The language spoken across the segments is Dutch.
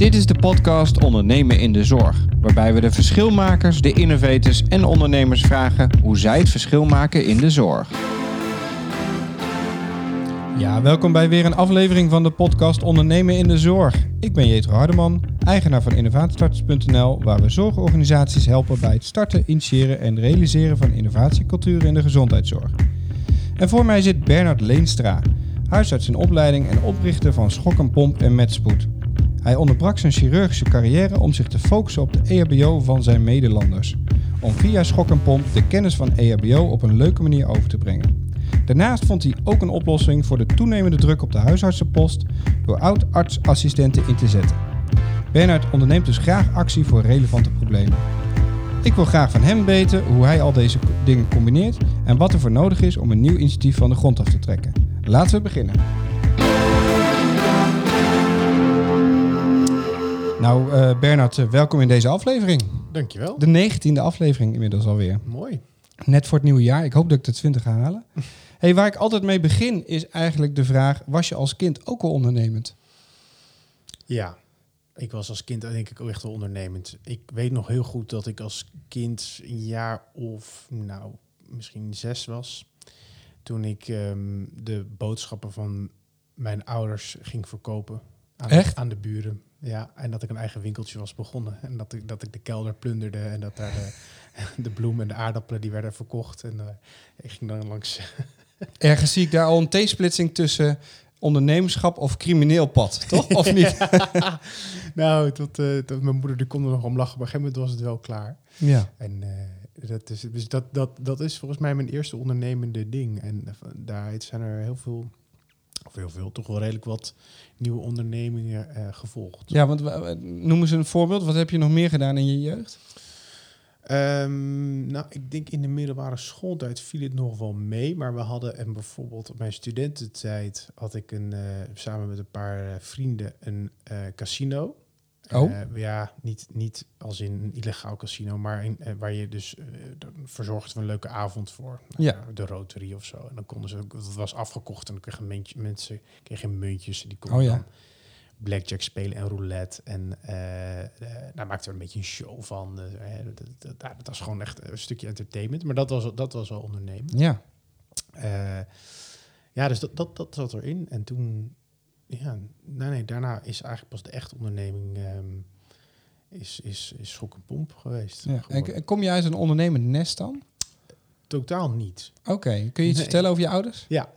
Dit is de podcast Ondernemen in de Zorg, waarbij we de verschilmakers, de innovators en ondernemers vragen hoe zij het verschil maken in de zorg. Ja, welkom bij weer een aflevering van de podcast Ondernemen in de Zorg. Ik ben Jetro Hardeman, eigenaar van innovatiestarters.nl, waar we zorgorganisaties helpen bij het starten, initiëren en realiseren van innovatiecultuur in de gezondheidszorg. En voor mij zit Bernard Leenstra, huisarts in opleiding en oprichter van Schok en Pomp en Metspoed. Hij onderbrak zijn chirurgische carrière om zich te focussen op de EHBO van zijn medelanders. Om via Schok en Pomp de kennis van EHBO op een leuke manier over te brengen. Daarnaast vond hij ook een oplossing voor de toenemende druk op de huisartsenpost door oud-artsassistenten in te zetten. Bernard onderneemt dus graag actie voor relevante problemen. Ik wil graag van hem weten hoe hij al deze dingen combineert en wat er voor nodig is om een nieuw initiatief van de grond af te trekken. Laten we beginnen. Nou, eh Bernard, eh, welkom in deze aflevering. Dankjewel. De negentiende aflevering inmiddels alweer. Mooi. Net voor het nieuwe jaar. Ik hoop dat ik de 20 ga halen. Hey, waar ik altijd mee begin is eigenlijk de vraag: was je als kind ook al ondernemend? Ja, ik was als kind denk ik ook echt wel ondernemend. Ik weet nog heel goed dat ik als kind een jaar of, nou, misschien zes was. Toen ik ehm, de boodschappen van mijn ouders ging verkopen aan, Echt? aan de buren. Ja, en dat ik een eigen winkeltje was begonnen. En dat ik, dat ik de kelder plunderde en dat daar de, de bloemen en de aardappelen die werden verkocht. En eh, ik ging dan langs Ergens zie ik daar al een T-splitsing tussen ondernemerschap of crimineel pad, toch? Of niet? nou, tot, eh, tot mijn moeder die kon er nog om lachen. Maar op een gegeven moment was het wel klaar. Ja. En eh, dat, is, dus dat, dat, dat is volgens mij mijn eerste ondernemende ding. En eh, daaruit zijn er heel veel, of heel veel, toch wel redelijk wat nieuwe ondernemingen eh, gevolgd. Ja, want wa- wa- noem eens een voorbeeld. Wat heb je nog meer gedaan in je jeugd? Ehm, nou, ik denk in de middelbare schooltijd viel het nog wel mee. Maar we hadden, en bijvoorbeeld op mijn studententijd, had ik een, eh, samen met een paar eh, vrienden een eh, casino. Oh. Eh, ja, niet, niet als in een illegaal casino, maar in, eh, waar je dus eh, dan verzorgd een leuke avond voor. Nou, Ja. De Rotary of zo. En dan konden ze, ook- dat was afgekocht en dan kregen mensen kregen muntjes. En die konden Oh ja. dan blackjack spelen en roulette. En eh eh, nou, maakte er een beetje een show van. Eh, eh, dat, dat, dat, was gewoon echt een stukje entertainment. Maar dat was, dat was wel ondernemen. Ja. Eh, ja, dus dat, dat, dat zat erin. En toen, ja, nee, nee, daarna is eigenlijk pas de echte onderneming ehm, is, is, is schok en pomp geweest. ja. En kom je uit een ondernemend nest dan? Totaal niet. Oké. Kun je iets Nee. vertellen over je ouders? Ja,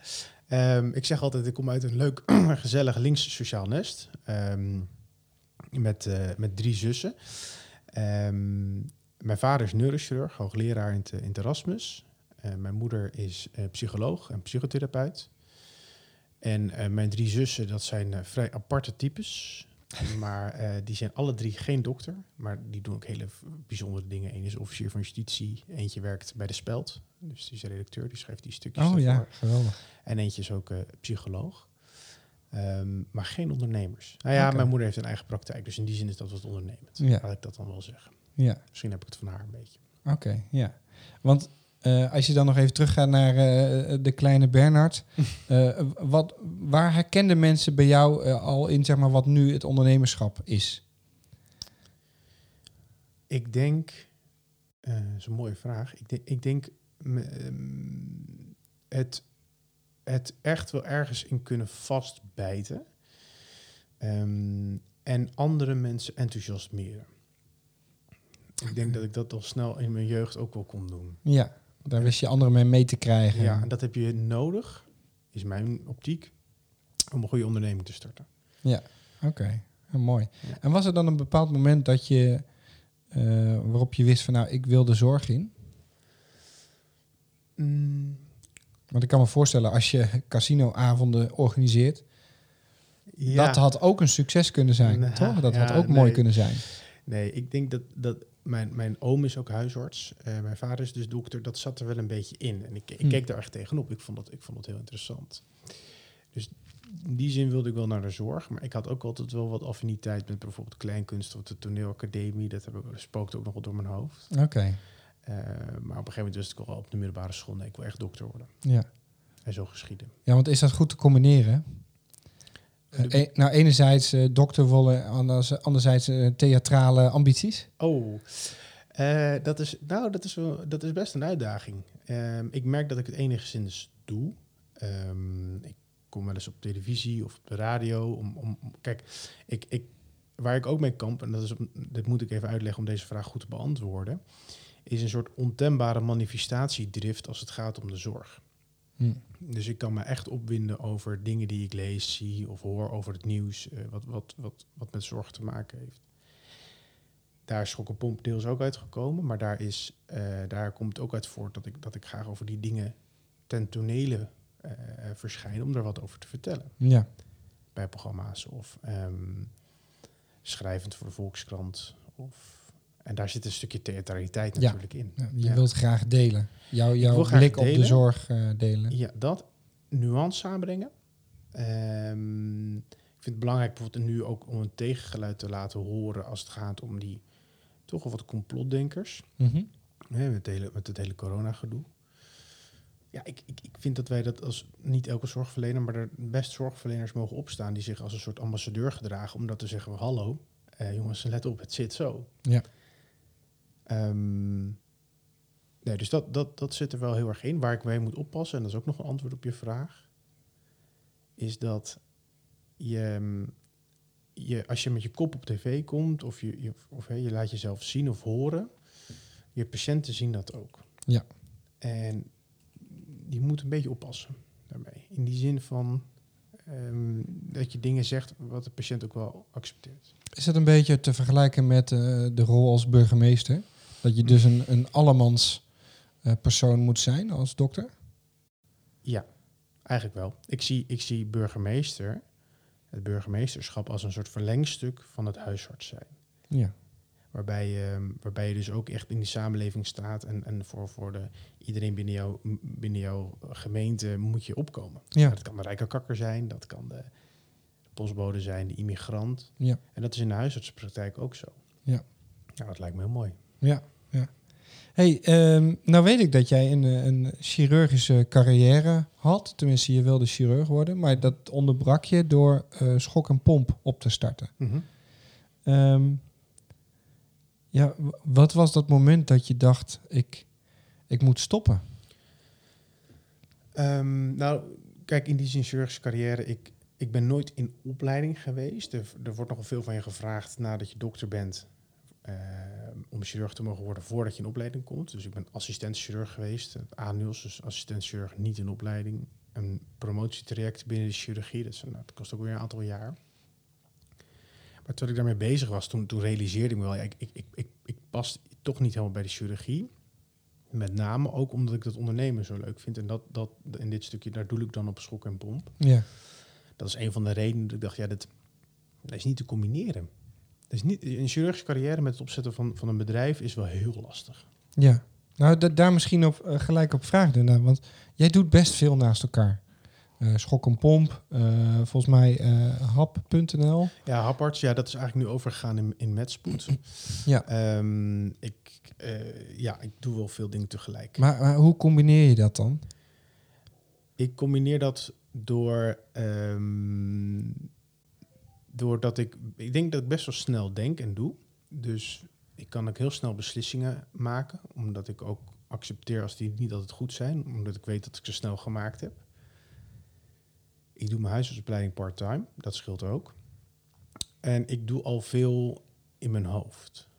ehm, ik zeg altijd, ik kom uit een leuk, gezellig links sociaal nest. ehm, met, eh, met drie zussen. Mijn vader is neurochirurg, hoogleraar in het, in het Erasmus. Eh, mijn moeder is eh, psycholoog en psychotherapeut. En eh, mijn drie zussen, dat zijn eh, vrij aparte types. Maar eh, die zijn alle drie geen dokter. Maar die doen ook hele bijzondere dingen. Eén is officier van justitie. Eentje werkt bij de Speld. Dus die is redacteur, die schrijft die stukjes Oh ja, geweldig. En eentje is ook psycholoog. Ehm, maar geen ondernemers. Nou ja, mijn moeder heeft een eigen praktijk. Dus in die zin is dat wat ondernemend. Ja. Laat ik dat dan wel zeggen. Ja. Misschien heb ik het van haar een beetje. Oké, ja. Want eh, als je dan nog even teruggaat naar eh, de kleine Bernard. eh, wat, waar herkenden mensen bij jou al in zeg maar, wat nu het ondernemerschap is? Ik denk, dat is een mooie vraag. Ik denk, ik denk ehm, het, het echt wel ergens in kunnen vastbijten. Ehm, en andere mensen enthousiasmeren. Ik denk dat ik dat al snel in mijn jeugd ook wel kon doen. Ja, daar wist je anderen mee mee te krijgen. Ja, en dat heb je nodig, is mijn optiek, om een goede onderneming te starten. Oké, ja, mooi. Ja. En was er dan een bepaald moment dat je, eh, waarop je wist van nou, ik wil de zorg in? Mm, Want ik kan me voorstellen, als je casinoavonden organiseert, ja. dat had ook een succes kunnen zijn, Nou, toch? Dat had ook mooi kunnen zijn. Nee, ik denk dat, dat mijn, mijn oom is ook huisarts. Eh, mijn vader is dus dokter. Dat zat er wel een beetje in. En ik, ik Hm. keek daar echt tegenop. Ik vond, dat, ik vond het heel interessant. Dus in die zin wilde ik wel naar de zorg. Maar ik had ook altijd wel wat affiniteit met bijvoorbeeld kleinkunst of de toneelacademie. Dat heb ik, spookte ook nog wel door mijn hoofd. Oké, Eh, maar op een gegeven moment wist ik al op de middelbare school... nee, ik wil echt dokter worden. ja. En zo geschieden. Ja, want is dat goed te combineren? Eh, e- nou, enerzijds eh, dokter willen, anders, anderzijds eh, theatrale ambities. Oh, eh, dat, is, nou, dat, is wel, dat is best een uitdaging. Ehm, ik merk dat ik het enigszins doe. Ehm, ik kom wel eens op televisie of op de radio. Om, om, kijk, ik, ik, waar ik ook mee kamp, en dat is, dit moet ik even uitleggen om deze vraag goed te beantwoorden, is een soort ontembare manifestatiedrift als het gaat om de zorg. Hm. Dus ik kan me echt opwinden over dingen die ik lees, zie of hoor over het nieuws, eh, wat, wat, wat, wat met zorg te maken heeft. Daar is Schokkenpomp deels ook uitgekomen, maar daar, is, eh, daar komt ook uit voort dat ik, dat ik graag over die dingen ten tonele eh, eh, verschijn om er wat over te vertellen. Ja. Bij programma's of ehm, schrijvend voor de Volkskrant. Of, en daar zit een stukje theatraliteit Ja. natuurlijk in. Ja, je wilt graag delen. Jouw, jouw blik op de zorg eh, delen. Ja, dat nuance aanbrengen. Ehm, ik vind het belangrijk bijvoorbeeld nu ook om een tegengeluid te laten horen als het gaat om die toch wel wat complotdenkers. Mhm. Met, het hele, met het hele corona-gedoe. Ja, ik, ik, ik vind dat wij dat als niet elke zorgverlener, maar er best zorgverleners mogen opstaan die zich als een soort ambassadeur gedragen. Om dat te zeggen: hallo, eh, jongens, let op, het zit zo. Ja. Ehm, nee, dus dat, dat, dat zit er wel heel erg in. Waar ik mee moet oppassen, en dat is ook nog een antwoord op je vraag, is dat je, mm, je als je met je kop op tv komt, of je, je, of, hè, je laat jezelf zien of horen, je patiënten zien dat ook. Ja. En die moeten een beetje oppassen daarmee. In die zin van ehm, dat je dingen zegt wat de patiënt ook wel accepteert. Is het een beetje te vergelijken met eh, de rol als burgemeester? Dat je dus een, een allemans eh, persoon moet zijn als dokter? Ja, eigenlijk wel. Ik zie, ik zie burgemeester, het burgemeesterschap als een soort verlengstuk van het huisarts zijn. Ja. Waarbij je, waarbij je dus ook echt in die samenleving staat en, en voor, voor de, iedereen binnen, jou, binnen jouw gemeente moet je opkomen. Ja. Dat kan de rijke kakker zijn, dat kan de postbode zijn, de immigrant. Ja. En dat is in de huisartsenpraktijk ook zo. Ja. Nou, dat lijkt me heel mooi. Ja, ja. Hey, ehm, nou weet ik dat jij een, eh, een chirurgische carrière had. Tenminste, je wilde chirurg worden. Maar dat onderbrak je door eh, schok en pomp op te starten. Ehm, ja, wat was dat moment dat je dacht, ik, ik moet stoppen? Ehm, nou, kijk, in die zin chirurgische carrière, ik, ik ben nooit in opleiding geweest. Er, er wordt nogal veel van je gevraagd nadat je dokter bent ehm, om chirurg te mogen worden voordat je in opleiding komt. Dus ik ben assistent chirurg geweest, het A-NILS, dus assistent chirurg niet in opleiding. Een promotietraject binnen de chirurgie, dat, nou, kost ook weer een aantal jaar. Maar toen ik daarmee bezig was, toen, toen realiseerde ik me wel, ja, ik, ik, ik, ik pas toch niet helemaal bij de chirurgie. Met name ook omdat ik dat ondernemen zo leuk vind. En dat, dat in dit stukje, daar doe ik dan op schok en pomp. Ja, Dat is een van de redenen dat ik dacht, ja, dat, dat is niet te combineren. Is niet, een chirurgische carrière met het opzetten van, van een bedrijf is wel heel lastig. ja. Nou, da- daar misschien op, eh, gelijk op vraag doen. Want jij doet best veel naast elkaar. Eh, schok en pomp, eh, volgens mij hap.nl. Ja, Happarts, ja, dat is eigenlijk nu overgegaan in, in Medspoed. Ja. Ehm, ik, ja, ik doe wel veel dingen tegelijk. Maar, maar hoe combineer je dat dan? Ik combineer dat door, ehm, doordat ik, ik denk dat ik best wel snel denk en doe. Dus ik kan ook heel snel beslissingen maken, omdat ik ook accepteer als die niet altijd goed zijn, omdat ik weet dat ik ze snel gemaakt heb. Ik doe mijn huisartsopleiding part-time, dat scheelt ook. En ik doe al veel in mijn hoofd.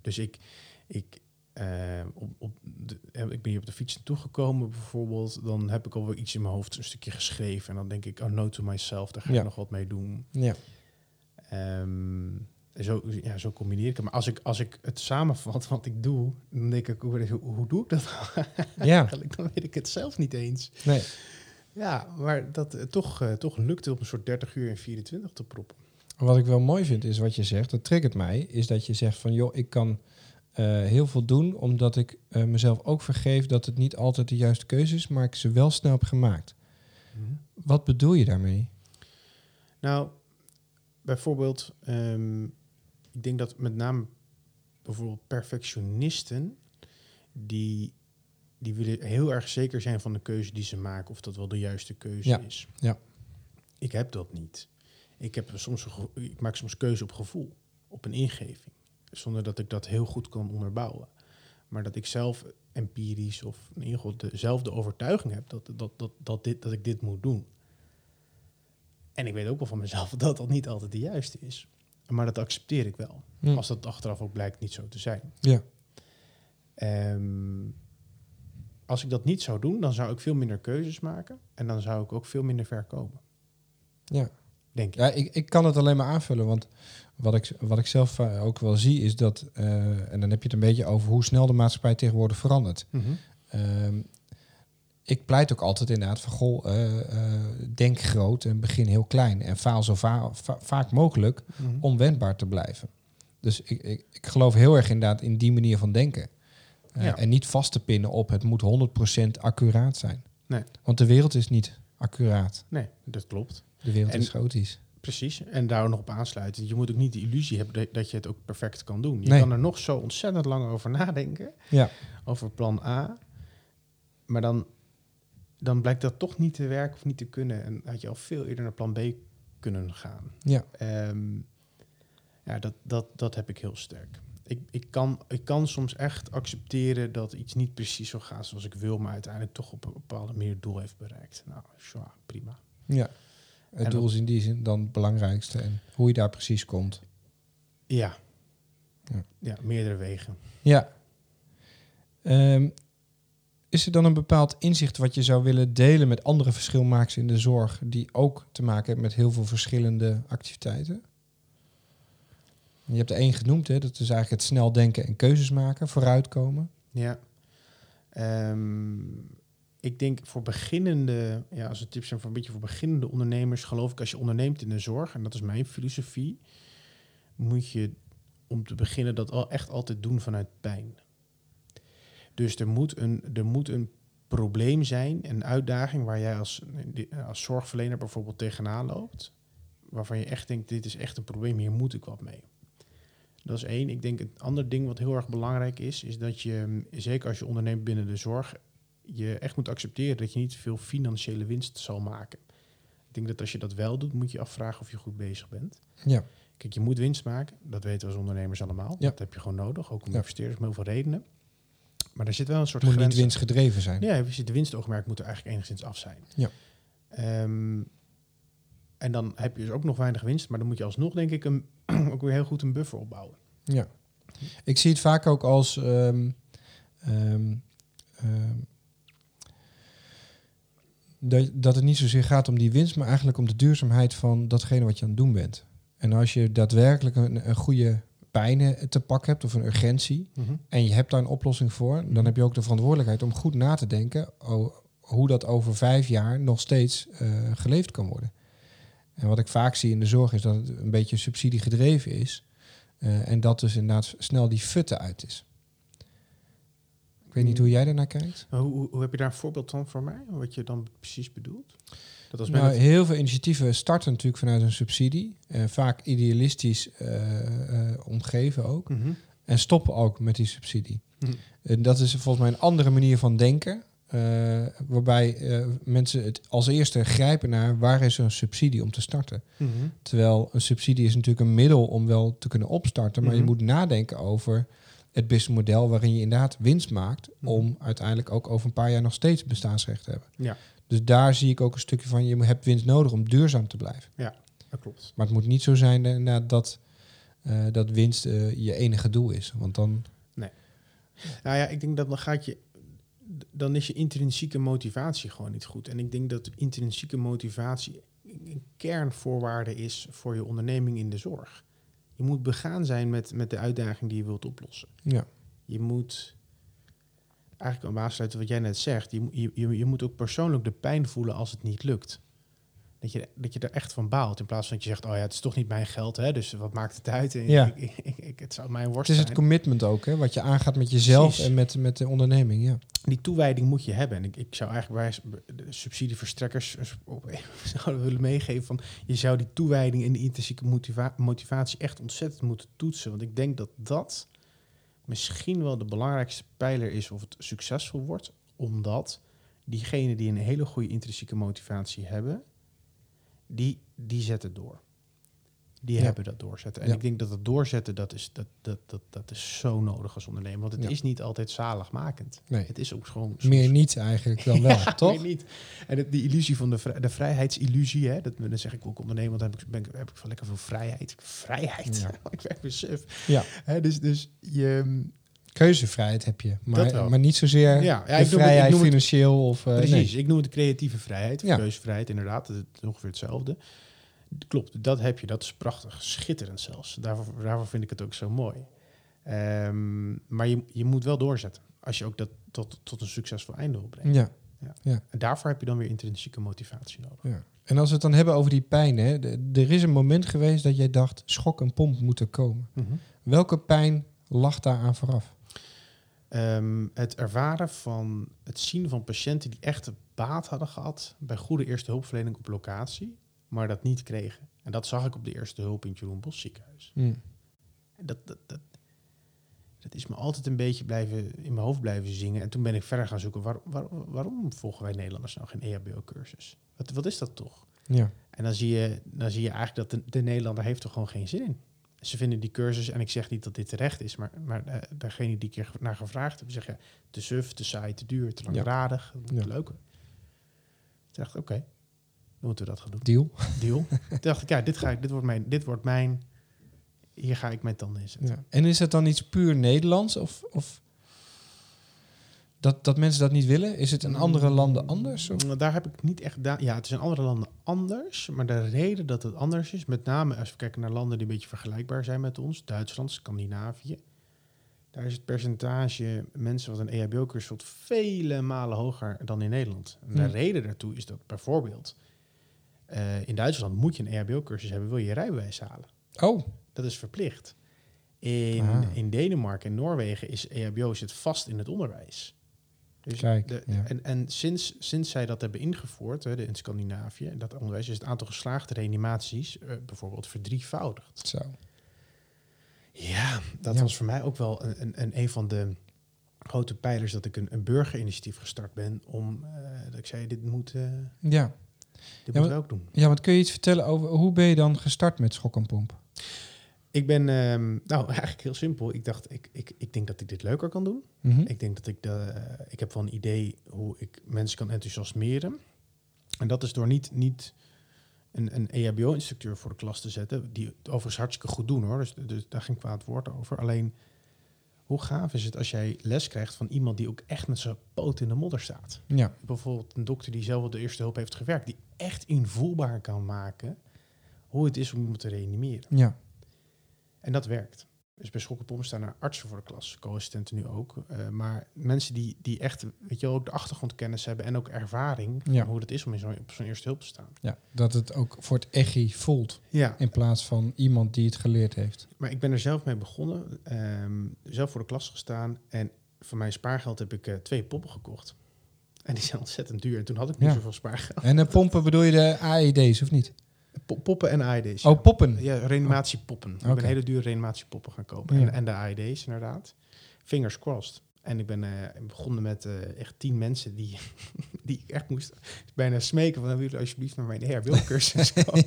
Dus ik, ik, eh, op, op de, eh, ik ben hier op de fiets naartoe gekomen bijvoorbeeld. Dan heb ik alweer iets in mijn hoofd, een stukje geschreven. En dan denk ik, oh, no to myself, daar ga ik Ja. nog wat mee doen. Ja. Ehm, zo, ja, zo combineer ik het. Maar als ik, als ik het samenvat wat ik doe, dan denk ik, hoe, hoe, doe ik dat Ja, eigenlijk? Dan weet ik het zelf niet eens. nee. Ja, maar dat, eh, toch, eh, toch lukt het op een soort 30 uur en 24 te proppen. Wat ik wel mooi vind is wat je zegt, dat triggert mij, is dat je zegt van joh, ik kan eh, heel veel doen omdat ik mezelf ook vergeef dat het niet altijd de juiste keuze is, maar ik ze wel snel heb gemaakt. Wat bedoel je daarmee? Nou, bijvoorbeeld, ehm, ik denk dat met name bijvoorbeeld perfectionisten, die, die willen heel erg zeker zijn van de keuze die ze maken, of dat wel de juiste keuze Ja, is. ja. Ik heb dat niet. Ik, heb soms ik maak soms keuze op gevoel, op een ingeving. Zonder dat ik dat heel goed kan onderbouwen. Maar dat ik zelf empirisch of in ieder geval dezelfde overtuiging heb dat, dat, dat, dat, dit, dat ik dit moet doen. En ik weet ook wel van mezelf dat dat niet altijd de juiste is. Maar dat accepteer ik wel. Als dat achteraf ook blijkt niet zo te zijn. Ja. Ehm, als ik dat niet zou doen, dan zou ik veel minder keuzes maken. En dan zou ik ook veel minder ver komen. Ja. Denk ik. Ja, ik, ik kan het alleen maar aanvullen, want wat ik, wat ik zelf eh, ook wel zie is dat, eh, en dan heb je het een beetje over hoe snel de maatschappij tegenwoordig verandert. Ehm, ik pleit ook altijd inderdaad van, goh, eh, eh, denk groot en begin heel klein en faal zo va- va- vaak mogelijk Mhm. om wendbaar te blijven. Dus ik, ik, ik geloof heel erg inderdaad in die manier van denken. Eh, Ja. En niet vast te pinnen op het moet 100% accuraat zijn. Nee. Want de wereld is niet accuraat. Nee, dat klopt. De wereld En- is chaotisch. Precies. En daar nog op aansluiten. Je moet ook niet de illusie hebben dat- dat je het ook perfect kan doen. Je Nee. kan er nog zo ontzettend lang over nadenken. Ja. Over plan A. Maar dan, dan blijkt dat toch niet te werken of niet te kunnen. En had je al veel eerder naar plan B kunnen gaan. Ja. Ehm, ja, dat, dat, dat heb ik heel sterk. Ik, ik, kan, ik kan soms echt accepteren dat iets niet precies zo gaat zoals ik wil, maar uiteindelijk toch op een bepaalde manier het doel heeft bereikt. Nou, ja, prima. Ja. Het En doel is in die zin dan het belangrijkste. En hoe je daar precies komt. Ja. Ja. Ja, meerdere wegen. Ja. Ehm, is er dan een bepaald inzicht wat je zou willen delen met andere verschilmakers in de zorg, die ook te maken hebben met heel veel verschillende activiteiten? Je hebt er één genoemd, hè? dat is eigenlijk het snel denken en keuzes maken, vooruitkomen. Ja. Ehm, ik denk voor beginnende, ja, als een tip zijn voor een beetje voor beginnende ondernemers, geloof ik als je onderneemt in de zorg, en dat is mijn filosofie, moet je om te beginnen dat al echt altijd doen vanuit pijn. Dus er moet een, er moet een probleem zijn, een uitdaging waar jij als, als zorgverlener bijvoorbeeld tegenaan loopt, waarvan je echt denkt, dit is echt een probleem, hier moet ik wat mee. Dat is één. Ik denk een ander ding wat heel erg belangrijk is, is dat je, zeker als je onderneemt binnen de zorg, je echt moet accepteren dat je niet veel financiële winst zal maken. Ik denk dat als je dat wel doet, moet je afvragen of je goed bezig bent. Ja. Kijk, je moet winst maken. Dat weten we als ondernemers allemaal. Ja. Dat heb je gewoon nodig, ook om Ja. investeerders om heel veel redenen. Maar er zit wel een soort moet niet grens. winstgedreven zijn. Ja, de winstoogmerk moet er eigenlijk enigszins af zijn. Ja. Ehm, en dan heb je dus ook nog weinig winst, maar dan moet je alsnog, denk ik, een, ook weer heel goed een buffer opbouwen. Ja. Ik zie het vaak ook als ehm, ehm, dat, dat het niet zozeer gaat om die winst, maar eigenlijk om de duurzaamheid van datgene wat je aan het doen bent. En als je daadwerkelijk een, een goede pijn te pak hebt of een urgentie en je hebt daar een oplossing voor, dan heb je ook de verantwoordelijkheid om goed na te denken hoe dat over vijf jaar nog steeds eh, geleefd kan worden. En wat ik vaak zie in de zorg is dat het een beetje subsidie gedreven is. Eh, en dat dus inderdaad snel die futte uit is. Ik weet niet hoe jij daarnaar kijkt. Hoe, hoe heb je daar een voorbeeld van voor mij? Wat je dan precies bedoelt? Dat als Nou, het- heel veel initiatieven starten natuurlijk vanuit een subsidie. eh, vaak idealistisch eh, eh, omgeven ook. Mhm. En stoppen ook met die subsidie. Mhm. En dat is volgens mij een andere manier van denken. waarbij mensen het als eerste grijpen naar waar is er een subsidie om te starten. Mhm. Terwijl een subsidie is natuurlijk een middel om wel te kunnen opstarten. Maar je moet nadenken over het businessmodel waarin je inderdaad winst maakt. Om uiteindelijk ook over een paar jaar nog steeds bestaansrecht te hebben. Ja. Dus daar zie ik ook een stukje van, je hebt winst nodig om duurzaam te blijven. Dat klopt. Maar het moet niet zo zijn eh, dat, eh, dat winst eh, je enige doel is. Want dan, Nou ja, ik denk dat dan gaat je... Dan is je intrinsieke motivatie gewoon niet goed. En ik denk dat intrinsieke motivatie een kernvoorwaarde is voor je onderneming in de zorg. Je moet begaan zijn met, met de uitdaging die je wilt oplossen. ja. Je moet eigenlijk aan aansluiten wat jij net zegt. Je, moet- je, je, moet ook persoonlijk de pijn voelen als het niet lukt. Dat je, dat je er echt van baalt. In plaats van dat je zegt, oh ja, het is toch niet mijn geld, hè, dus wat maakt het uit? En Ja. Ik, ik, ik- het zou mijn worst Het is het commitment ook, hè, wat je aangaat met jezelf Precies. en met, met de onderneming. Ja. Die toewijding moet je hebben. En ik, ik zou eigenlijk bij de subsidieverstrekkers zouden willen meegeven van je zou die toewijding en die intrinsieke motiva- motivatie echt ontzettend moeten toetsen. Want ik denk dat dat misschien wel de belangrijkste pijler is of het succesvol wordt, omdat diegenen die een hele goede intrinsieke motivatie hebben, die, die zetten door. Die Ja. hebben dat doorzetten. En Ja. ik denk dat dat doorzetten, dat is, dat, dat, dat, dat is zo nodig als ondernemer. Want het Ja. is niet altijd zaligmakend. Nee. Het is ook gewoon... Meer niet eigenlijk dan wel, toch? meer niet. En het, die illusie van de, vrij- de vrijheidsillusie, hè, dat, dan zeg ik ook ondernemer, want dan heb ik, ben heb ik wel lekker veel vrijheid. Vrijheid? Ik werk weer suf. Ja. Hè, dus, dus je... Keuzevrijheid heb je, maar, maar niet zozeer Ja, ja, de ik noem het- ik vrijheid noem het- financieel of... eh, Precies, nee. ik noem het de creatieve vrijheid, of Ja. keuzevrijheid, inderdaad. Het is ongeveer hetzelfde. Klopt, dat heb je. Dat is prachtig. Schitterend zelfs. Daarvoor, daarvoor vind ik het ook zo mooi. Ehm, maar je, je moet wel doorzetten. Als je ook dat tot, tot een succesvol einde wil brengen. Ja, En daarvoor heb je dan weer intrinsieke motivatie nodig. ja. En als we het dan hebben over die pijn, hè, er is een moment geweest dat jij dacht, schok en pomp moeten komen. Welke pijn lag daar aan vooraf? Ehm, het ervaren van het zien van patiënten die echt baat hadden gehad bij goede eerste hulpverlening op locatie, maar dat niet kregen. En dat zag ik op de eerste hulp in het Jeroen Bos ziekenhuis. En dat, dat, dat, dat is me altijd een beetje blijven, in mijn hoofd blijven zingen. En toen ben ik verder gaan zoeken, waar, waar- waarom volgen wij Nederlanders nou geen EHBO-cursus? Wat, wat is dat toch? Ja, En dan zie je, dan zie je eigenlijk dat de, de Nederlander heeft er gewoon geen zin in. Ze vinden die cursus, en ik zeg niet dat dit terecht is, maar, maar eh, degene die ik er naar gevraagd heb, zeggen ja, te suf, te saai, te duur, te langdradig, dat moet Ja. leuker. Toen dacht ik, oké, dan moeten we dat gaan doen. deal. Deal. Toen dacht ik, ja, dit, ga ik, dit, wordt mijn, dit wordt mijn, hier ga ik mijn tanden in zetten. Ja. En is het dan iets puur Nederlands? Of, of dat, dat mensen dat niet willen? Is het in andere landen anders? Of? Mm, Daar heb ik niet echt... Ja, het is in andere landen anders. Maar de reden dat het anders is... met name als we kijken naar landen die een beetje vergelijkbaar zijn met ons... Duitsland, Scandinavië... daar is het percentage mensen wat een EHBO-cursus vele malen hoger dan in Nederland. En de Hmm. reden daartoe is dat bijvoorbeeld... eh, in Duitsland moet je een EHBO-cursus hebben... wil je je rijbewijs halen. Oh, Dat is verplicht. In, Ah. in Denemarken en Noorwegen is EHBO zit vast in het onderwijs. Dus Kijk, de- ja. En, en sinds, sinds zij dat hebben ingevoerd hè, de- in Scandinavië, dat onderwijs, is het aantal geslaagde reanimaties eh, bijvoorbeeld verdrievoudigd. zo. Ja, dat Ja. was voor mij ook wel een, een, een, een van de grote pijlers dat ik een, een burgerinitiatief gestart ben om, eh, dat ik zei, dit moet, eh, dit Ja. moeten we ook doen. ja, want kun je iets vertellen over hoe ben je dan gestart met schok en pomp? Ik ben, ehm, nou eigenlijk heel simpel, ik dacht, ik, ik, ik denk dat ik dit leuker kan doen. Mhm. Ik denk dat ik de, ik heb wel een idee hoe ik mensen kan enthousiasmeren. En dat is door niet, niet een, een EHBO-instructeur voor de klas te zetten, die het overigens hartstikke goed doen hoor, dus, dus daar geen kwaad woord over. Alleen, hoe gaaf is het als jij les krijgt van iemand die ook echt met zijn poot in de modder staat? Ja, Bijvoorbeeld een dokter die zelf op de eerste hulp heeft gewerkt, die echt invoelbaar kan maken hoe het is om iemand te reanimeren. ja, En dat werkt. Dus bij schokkenpompen staan er artsen voor de klas, co-assistenten nu ook. Eh, maar mensen die, die echt, weet je wel, ook de achtergrondkennis hebben en ook ervaring van Ja. hoe het is om in zo'n, op zo'n eerste hulp te staan. ja. Dat het ook voor het echi voelt Ja, in plaats van iemand die het geleerd heeft. maar ik ben er zelf mee begonnen. ehm, zelf voor de klas gestaan en van mijn spaargeld heb ik eh, twee poppen gekocht. En die zijn ontzettend duur. En toen had ik niet Ja. zoveel spaargeld. En de pompen bedoel je de AED's of niet? Po- poppen en AED's. Oh, poppen. Ja, reanimatiepoppen. Ik Oké. ben hele dure reanimatiepoppen gaan kopen. Ja. En, en de AED's inderdaad. Fingers crossed. En ik ben eh, begonnen met eh, echt tien mensen die, die ik echt moest bijna smeken van... willen alsjeblieft naar mijn EHBO-cursus komen?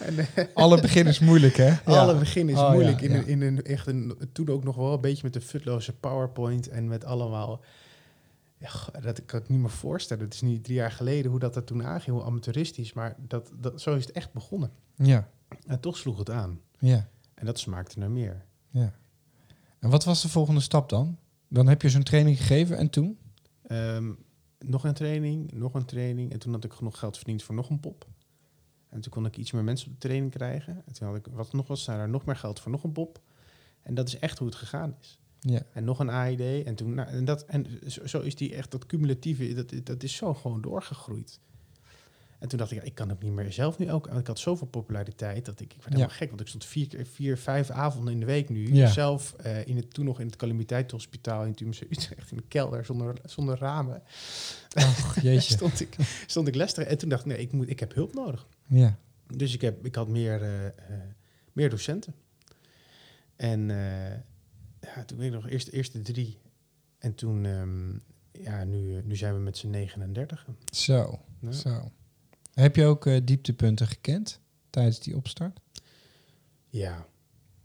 en, eh, Alle begin is moeilijk, hè? alle begin is Oh, ja, moeilijk. in. Een, in een echt een, toen ook nog wel een beetje met een futloze PowerPoint en met allemaal. Ja, dat ik kan het niet meer voorstellen. Het is nu drie jaar geleden hoe dat er toen aanging, hoe amateuristisch. Maar dat, dat, zo is het echt begonnen. Ja, En toch sloeg het aan. ja, En dat smaakte naar meer. ja. En wat was de volgende stap dan? Dan heb je zo'n training gegeven en toen? Ehm, nog een training, nog een training. En toen had ik genoeg geld verdiend voor nog een pop. En toen kon ik iets meer mensen op de training krijgen. En toen had ik wat nog was, daar nog meer geld voor nog een pop. En dat is echt hoe het gegaan is. Ja, En nog een AED. En, toen, nou, en, dat, en zo, is die echt, dat cumulatieve, dat, dat is zo gewoon doorgegroeid. En toen dacht ik, ja, ik kan ook niet meer zelf nu ook. Ik had zoveel populariteit dat ik, ik werd helemaal Ja. gek. Want ik stond vier, keer- vier, vijf avonden in de week nu. Ja. Zelf eh, in het, toen nog in het calamiteitenhospitaal in Tuumse Utrecht in de kelder zonder, zonder ramen. Och, jeetje. stond, ik, stond ik les En toen dacht ik, nee, ik, moet, ik heb hulp nodig. Ja, Dus ik, heb, ik had meer, eh, eh, meer docenten. En ja, toen weet ik nog eerst de eerste drie. En toen, ehm, ja, nu, eh, nu zijn we met z'n 39. zo, Ja. zo. Heb je ook eh, dieptepunten gekend tijdens die opstart? Ja.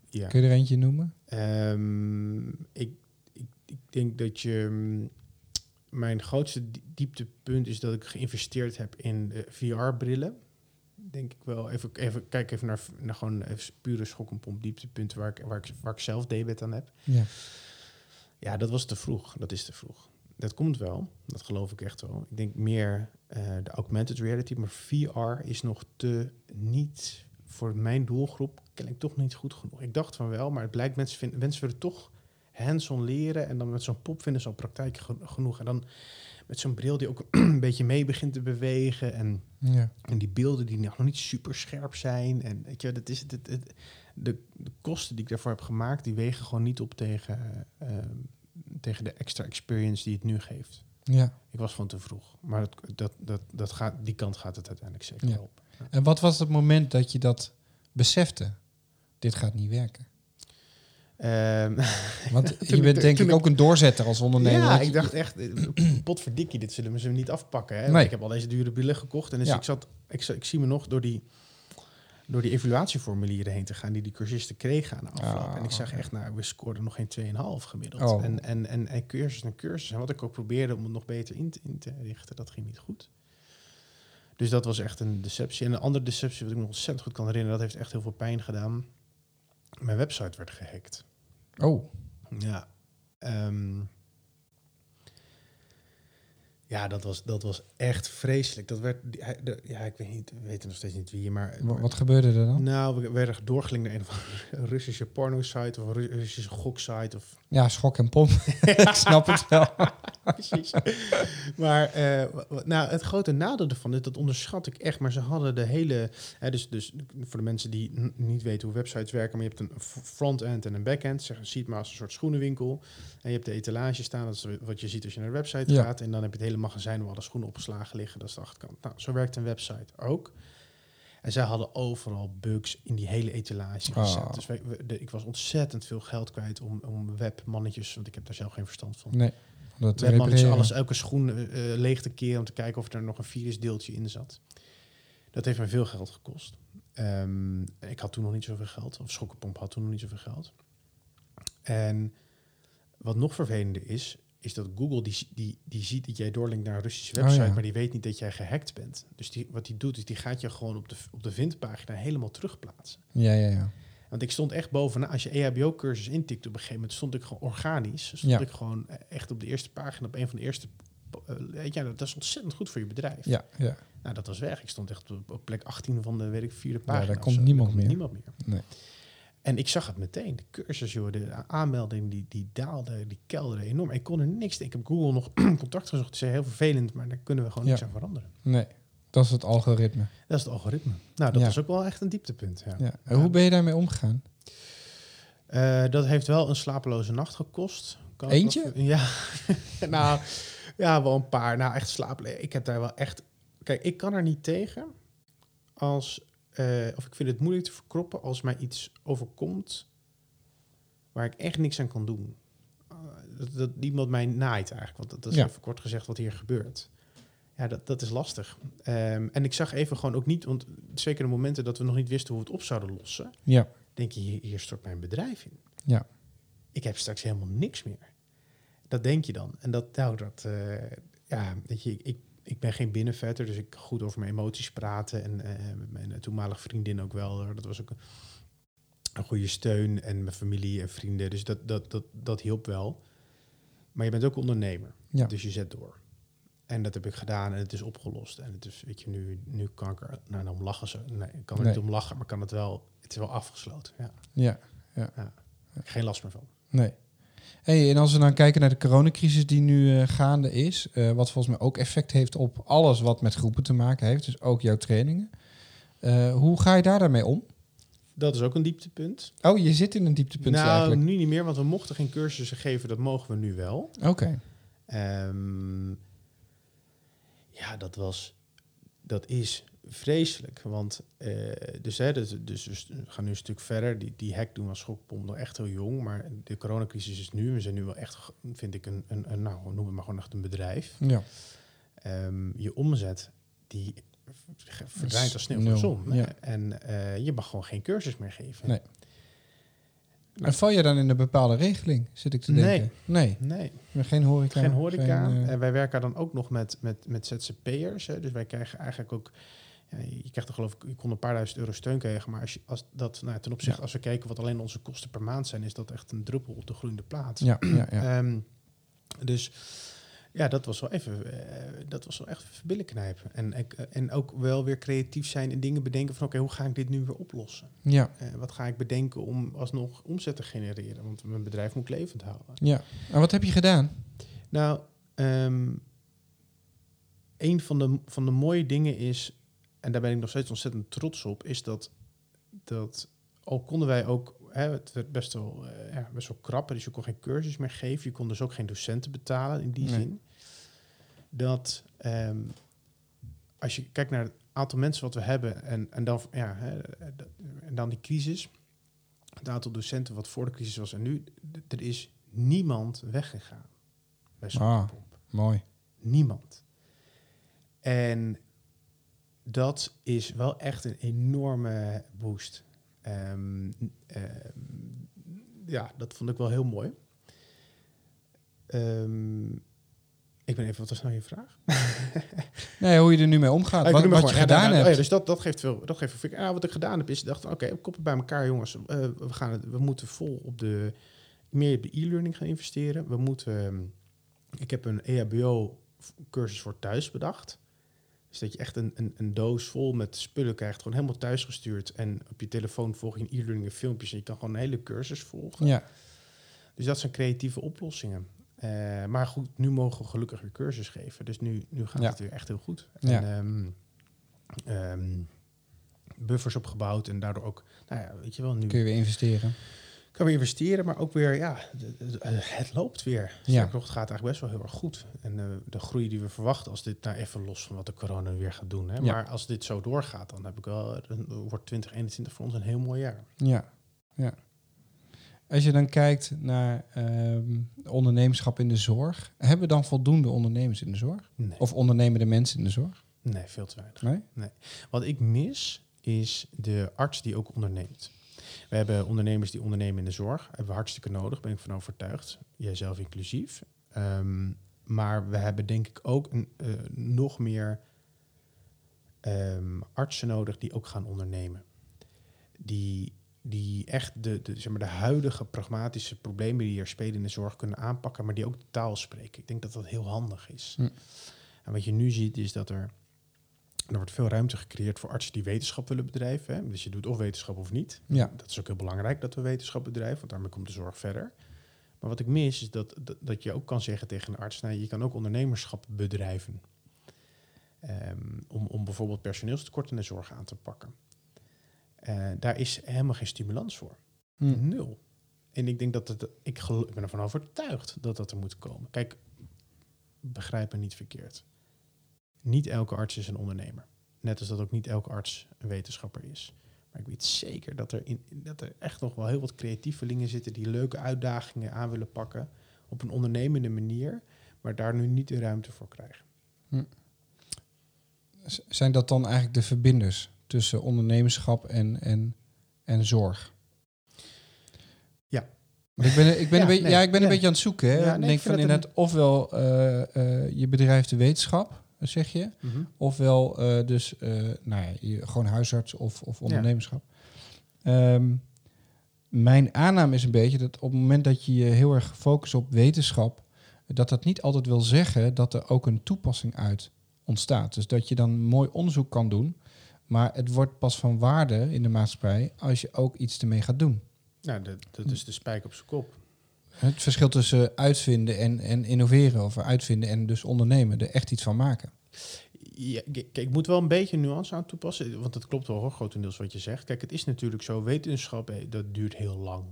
ja. Kun je er eentje noemen? Ehm, ik, ik, ik denk dat je... mm, Mijn grootste di- dieptepunt is dat ik geïnvesteerd heb in eh, VR-brillen. Denk ik wel. Even, even kijk even naar, naar gewoon even pure schok en pomp dieptepunten waar ik, waar, ik, waar ik zelf debet aan heb. Ja. Ja, dat was te vroeg. Dat is te vroeg. Dat komt wel. Dat geloof ik echt wel. Ik denk meer eh, de augmented reality, maar VR is nog te niet voor mijn doelgroep kennelijk toch niet goed genoeg. Ik dacht van wel, maar het blijkt mensen, vinden, mensen willen toch hands-on leren en dan met zo'n pop vinden ze al praktijk ge- genoeg. En dan met zo'n bril die ook een beetje mee begint te bewegen en, Ja. en die beelden die nog niet super scherp zijn. En weet je, dat is het, het, het- de, de kosten die ik daarvoor heb gemaakt, die wegen gewoon niet op tegen, eh, tegen de extra experience die het nu geeft. ja. Ik was gewoon te vroeg. Maar dat, dat, dat, dat gaat, die kant gaat het uiteindelijk zeker Ja. op. En wat was het moment dat je dat besefte? Dit gaat niet werken. Ehm, Want je bent denk ik ook een doorzetter als ondernemer. ja, ik dacht echt, eh, potverdikkie, dit zullen we ze niet afpakken. Hè? Nee. Ik heb al deze dure brillen gekocht. En dus Ja. ik, zat, ik, zie me nog door die, door die evaluatieformulieren heen te gaan... die die cursisten kregen aan de afloop. Ah, en ik zag echt, nou, we scoorden nog geen 2,5 gemiddeld. Oh. En, en, en, en cursus en cursus. En wat ik ook probeerde om het nog beter in te, in te richten, dat ging niet goed. Dus dat was echt een deceptie. En een andere deceptie, wat ik me ontzettend goed kan herinneren... dat heeft echt heel veel pijn gedaan. Mijn website werd gehackt. Oh, Ja. Ehm, ja, dat was, dat was echt vreselijk. Dat werd, ja, ik weet, niet, we weten nog steeds niet wie, maar... wa- wat gebeurde er dan? Nou, we werden doorgelinkt naar een of andere Russische porno-site of een Ru- Russische gok-site. Of, Ja, schok en pomp. ik snap het wel. precies. maar eh, nou, het grote nadeel ervan is, dat onderschat ik echt. Maar ze hadden de hele... Hè, dus, dus voor de mensen die niet weten hoe websites werken... maar je hebt een front-end en een back-end. Zeg, zie het maar als een soort schoenenwinkel. En je hebt de etalage staan, dat is wat je ziet als je naar de website Ja. gaat. En dan heb je het hele magazijn waar alle schoenen opgeslagen liggen. Dat is de achterkant. Nou, zo werkt een website ook. En zij hadden overal bugs in die hele etalage gezet. Ah. Dus wij, we- de- ik was ontzettend veel geld kwijt om, om webmannetjes... want ik heb daar zelf geen verstand van. Nee, dat Webmannetjes, repareren. alles, elke schoen eh, leeg te keren... om te kijken of er nog een virusdeeltje in zat. Dat heeft me veel geld gekost. Ehm, ik had toen nog niet zoveel geld. Of Schokkenpomp had toen nog niet zoveel geld. En wat nog vervelender is... is dat Google die, die, die ziet dat jij doorlinkt naar een Russische Oh, website... ja. maar die weet niet dat jij gehackt bent. Dus die, wat die doet, is die gaat je gewoon op de, op de vindpagina helemaal terugplaatsen. Ja, ja, ja. Want ik stond echt bovenaan. Als je EHBO-cursus intikt op een gegeven moment, stond ik gewoon organisch. Stond Ja. ik gewoon echt op de eerste pagina, op een van de eerste. eh, je, dat is ontzettend goed voor je bedrijf. Ja, ja. Nou, dat was weg. Ik stond echt op, op plek 18 van de weet ik, vierde pagina. daar of komt niemand komt meer. Niemand meer. Nee. En ik zag het meteen. De cursus, joh, de aanmelding, die, die daalde, die kelderde enorm. Ik kon er niks. Ik heb Google nog contact gezocht. Het is heel vervelend, maar daar kunnen we gewoon Ja. niks aan veranderen. Nee, dat is het algoritme. Dat is het algoritme. Nou, dat Ja. was ook wel echt een dieptepunt. Ja. Ja. En hoe ben je daarmee omgegaan? Eh, dat heeft wel een slapeloze nacht gekost. Kan Eentje? Ja, nou, ja, wel een paar. Nou, echt slapeloos. Ik heb daar wel echt... Kijk, ik kan er niet tegen als... eh, of ik vind het moeilijk te verkroppen als mij iets overkomt waar ik echt niks aan kan doen. Eh, dat, dat iemand mij naait eigenlijk. Want dat, dat is Ja. even kort gezegd wat hier gebeurt. Ja, dat, dat is lastig. Ehm, en ik zag even gewoon ook niet... Want zeker de momenten dat we nog niet wisten hoe we het op zouden lossen Ja. denk je, hier, hier stort mijn bedrijf in. Ja. Ik heb straks helemaal niks meer. Dat denk je dan. En dat, nou, dat, eh, ja, weet je, ik, ik ben geen binnenvetter, dus ik kan goed over mijn emoties praten. En eh, mijn toenmalige vriendin ook wel. Dat was ook een, een goede steun. En mijn familie en vrienden. Dus dat, dat, dat, dat hielp wel. Maar je bent ook ondernemer. Ja. Dus je zet door. En dat heb ik gedaan en het is opgelost. En het is, weet je, nu, nu kan ik er nou, om lachen. Zo. Nee, ik kan er Nee. niet om lachen, maar kan het wel. Het is wel afgesloten. Ja. Ja. Geen last meer van. Nee. Hey, en als we dan kijken naar de coronacrisis die nu eh, gaande is, eh, wat volgens mij ook effect heeft op alles wat met groepen te maken heeft, dus ook jouw trainingen. Eh, hoe ga je daar daarmee om? Dat is ook een dieptepunt. Oh, je zit in een dieptepunt nou, eigenlijk. nu niet meer, want we mochten geen cursussen geven. Dat mogen we nu wel. Oké. Ehm, ja, dat was... Dat is vreselijk. Want, eh, dus, hè, dus, dus, dus we gaan nu een stuk verder. Die, die hack doen was schokpom nog echt heel jong. Maar de coronacrisis is nu. We zijn nu wel echt, vind ik, een, een, een nou, noem het maar gewoon echt een bedrijf. Ja. Ehm, je omzet, die verdwijnt als sneeuw van de zon. ja. En eh, je mag gewoon geen cursus meer geven. Nee. En val je dan in een bepaalde regeling, zit ik te Nee. denken? Nee. Nee, Geen horeca. geen horeca. geen, eh, En wij werken dan ook nog met, met, met ZZP'ers. Hè. Dus wij krijgen eigenlijk ook... Ja, je krijgt er geloof ik, je kon een paar duizend euro steun krijgen. Maar als, je, als dat, nou, ten opzichte, Ja. als we kijken wat alleen onze kosten per maand zijn, is dat echt een druppel op de groeiende plaats. ja, ja, ja. Ehm, dus ja, dat was wel even, eh, dat was wel echt billen knijpen. En, eh, en ook wel weer creatief zijn en dingen bedenken van oké, hoe ga ik dit nu weer oplossen? ja, Eh, wat ga ik bedenken om alsnog omzet te genereren? Want mijn bedrijf moet ik levend houden. ja. En wat heb je gedaan? Nou, ehm, een van de, van de mooie dingen is, en daar ben ik nog steeds ontzettend trots op, is dat, dat al konden wij ook, hè, het werd best wel, eh, ja, best wel krap, dus je kon geen cursus meer geven, je kon dus ook geen docenten betalen in die Nee. zin. Dat ehm, als je kijkt naar het aantal mensen wat we hebben en, en, dan, ja, hè, en dan die crisis, het aantal docenten wat voor de crisis was en nu, er is niemand weggegaan bij zo'n Ah. Mooi. Niemand. En dat is wel echt een enorme boost. Ehm, ehm, ja, dat vond ik wel heel mooi. Ehm, ik ben even, wat was nou je vraag? Nee, hoe je er nu mee omgaat. Ah, wat je gedaan hebt. oh ja, dus dat, dat geeft veel. Dat geeft veel ah, wat ik gedaan heb is, dacht, oké, koppen bij elkaar, jongens. Eh, we, gaan het, we moeten vol op de meer op de e-learning gaan investeren. We moeten. ik heb een EHBO-cursus voor thuis bedacht. Dus dat je echt een, een, een doos vol met spullen krijgt, gewoon helemaal thuis gestuurd. En op je telefoon volg je in e-learning en filmpjes. En je kan gewoon een hele cursus volgen. Ja, Dus dat zijn creatieve oplossingen. Eh, maar goed, nu mogen we gelukkig weer cursus geven. Dus nu, nu gaat Ja. het weer echt heel goed. Ja. En, ehm, ehm, buffers opgebouwd en daardoor ook, nou ja, weet je wel, nu kun je weer investeren. Kan weer investeren, maar ook weer, ja, eh, het loopt weer. Ja. Nog, het gaat eigenlijk best wel heel erg goed. En eh, de groei die we verwachten, als dit, nou even los van wat de corona weer gaat doen, hè, Ja. maar als dit zo doorgaat, dan heb ik wel, dan wordt 2021 voor ons een heel mooi jaar. Ja, ja. Als je dan kijkt naar ehm, ondernemerschap in de zorg, hebben we dan voldoende ondernemers in de zorg? Nee, Of ondernemende mensen in de zorg? nee veel te weinig. Nee? Wat ik mis is de arts die ook onderneemt. We hebben ondernemers die ondernemen in de zorg. Hebben we hartstikke nodig, ben ik van overtuigd. Jijzelf inclusief. Ehm, maar we hebben denk ik ook een, eh, nog meer ehm, artsen nodig die ook gaan ondernemen. Die, die echt de, de, zeg maar, de huidige pragmatische problemen die er spelen in de zorg kunnen aanpakken, maar die ook de taal spreken. Ik denk dat dat heel handig is. Hm. En wat je nu ziet is dat er er wordt veel ruimte gecreëerd voor artsen die wetenschap willen bedrijven. Hè? Dus je doet of wetenschap of niet. Ja. Dat is ook heel belangrijk dat we wetenschap bedrijven, want daarmee komt de zorg verder. Maar wat ik mis is dat, dat, dat je ook kan zeggen tegen een arts, nou, je kan ook ondernemerschap bedrijven. Ehm, om, om bijvoorbeeld personeelstekort in de zorg aan te pakken. Eh, daar is helemaal geen stimulans voor. Hm. Nul. En ik denk dat het, ik ben ervan overtuigd dat dat er moet komen. Kijk, begrijp me niet verkeerd. Niet elke arts is een ondernemer. Net als dat ook niet elke arts een wetenschapper is. Maar ik weet zeker dat er, in, dat er echt nog wel heel wat creatievelingen zitten die leuke uitdagingen aan willen pakken op een ondernemende manier, maar daar nu niet de ruimte voor krijgen. Z- Zijn dat dan eigenlijk de verbinders tussen ondernemerschap en, en, en zorg? Ja. Want Ik ben, ik ben, Ja, een, beetje, nee, ja, ik ben een beetje aan het zoeken. Hè? Ja, nee, ik ik denk van het een- inderdaad, ofwel eh, eh, je bedrijf de wetenschap, zeg je. Ofwel eh, dus eh, nou ja, je, gewoon huisarts of, of ondernemerschap. Ehm, mijn aanname is een beetje dat op het moment dat je je heel erg focust op wetenschap, dat dat niet altijd wil zeggen dat er ook een toepassing uit ontstaat. Dus dat je dan mooi onderzoek kan doen, maar het wordt pas van waarde in de maatschappij als je ook iets ermee gaat doen. Nou, dat, dat is de spijk op zijn kop. Het verschil tussen uitvinden en, en innoveren, of uitvinden en dus ondernemen, er echt iets van maken. Ja, kijk, ik moet wel een beetje nuance aan toepassen, want dat klopt wel hoor, grotendeels wat je zegt. Kijk, het is natuurlijk zo, wetenschap, eh, dat duurt heel lang.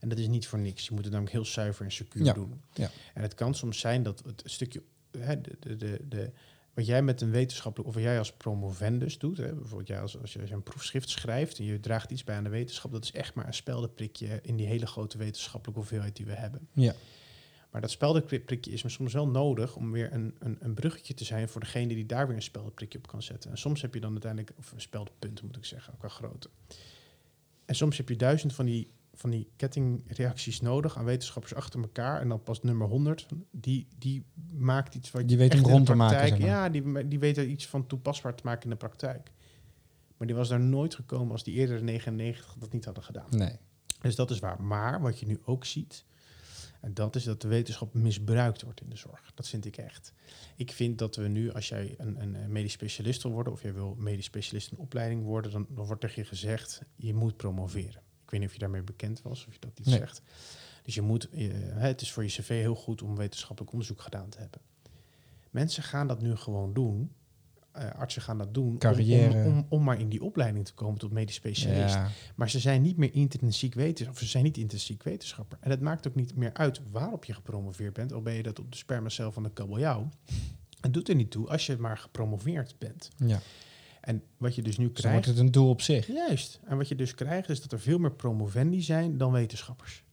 En dat is niet voor niks. Je moet het namelijk heel zuiver en secuur Ja, doen. ja. En het kan soms zijn dat het stukje, hè, de, de, de, wat jij met een wetenschappelijk, of wat jij als promovendus doet, hè, bijvoorbeeld jij als, als je een proefschrift schrijft en je draagt iets bij aan de wetenschap, dat is echt maar een speldenprikje in die hele grote wetenschappelijke hoeveelheid die we hebben. Ja. Maar dat speldenprikje is me soms wel nodig om weer een, een, een bruggetje te zijn voor degene die daar weer een speldenprikje op kan zetten. En soms heb je dan uiteindelijk, of een speldenpunt moet ik zeggen, ook wel grote. En soms heb je duizend van die van die kettingreacties nodig aan wetenschappers achter elkaar. En dan pas nummer 100, die, die maakt iets wat Die weet echt rond te maken, praktijk- zeg maar. Ja, die, die weet er iets van toepasbaar te maken in de praktijk. Maar die was daar nooit gekomen als die eerdere 99 dat niet hadden gedaan. Nee. Dus dat is waar. Maar wat je nu ook ziet, en dat is dat de wetenschap misbruikt wordt in de zorg. Dat vind ik echt. Ik vind dat we nu, als jij een, een, een medisch specialist wil worden, of jij wil medisch specialist in opleiding worden, dan, dan wordt tegen je gezegd, je moet promoveren. Ik weet niet of je daarmee bekend was, of je dat iets Nee. zegt. Dus je moet, het is voor je cv heel goed om wetenschappelijk onderzoek gedaan te hebben. Mensen gaan dat nu gewoon doen. Eh, artsen gaan dat doen om- Carrière. Om, om, om maar in die opleiding te komen tot medisch specialist. Ja. Maar ze zijn niet meer intrinsiek wetenschapper. Of ze zijn niet intrinsiek wetenschapper. En het maakt ook niet meer uit waarop je gepromoveerd bent. Al ben je dat op de spermacel van de kabeljauw. Het doet er niet toe als je maar gepromoveerd bent. ja. En wat je dus nu Dus krijgt... wordt het een doel op zich. Juist. En wat je dus krijgt is dat er veel meer promovendi zijn dan wetenschappers.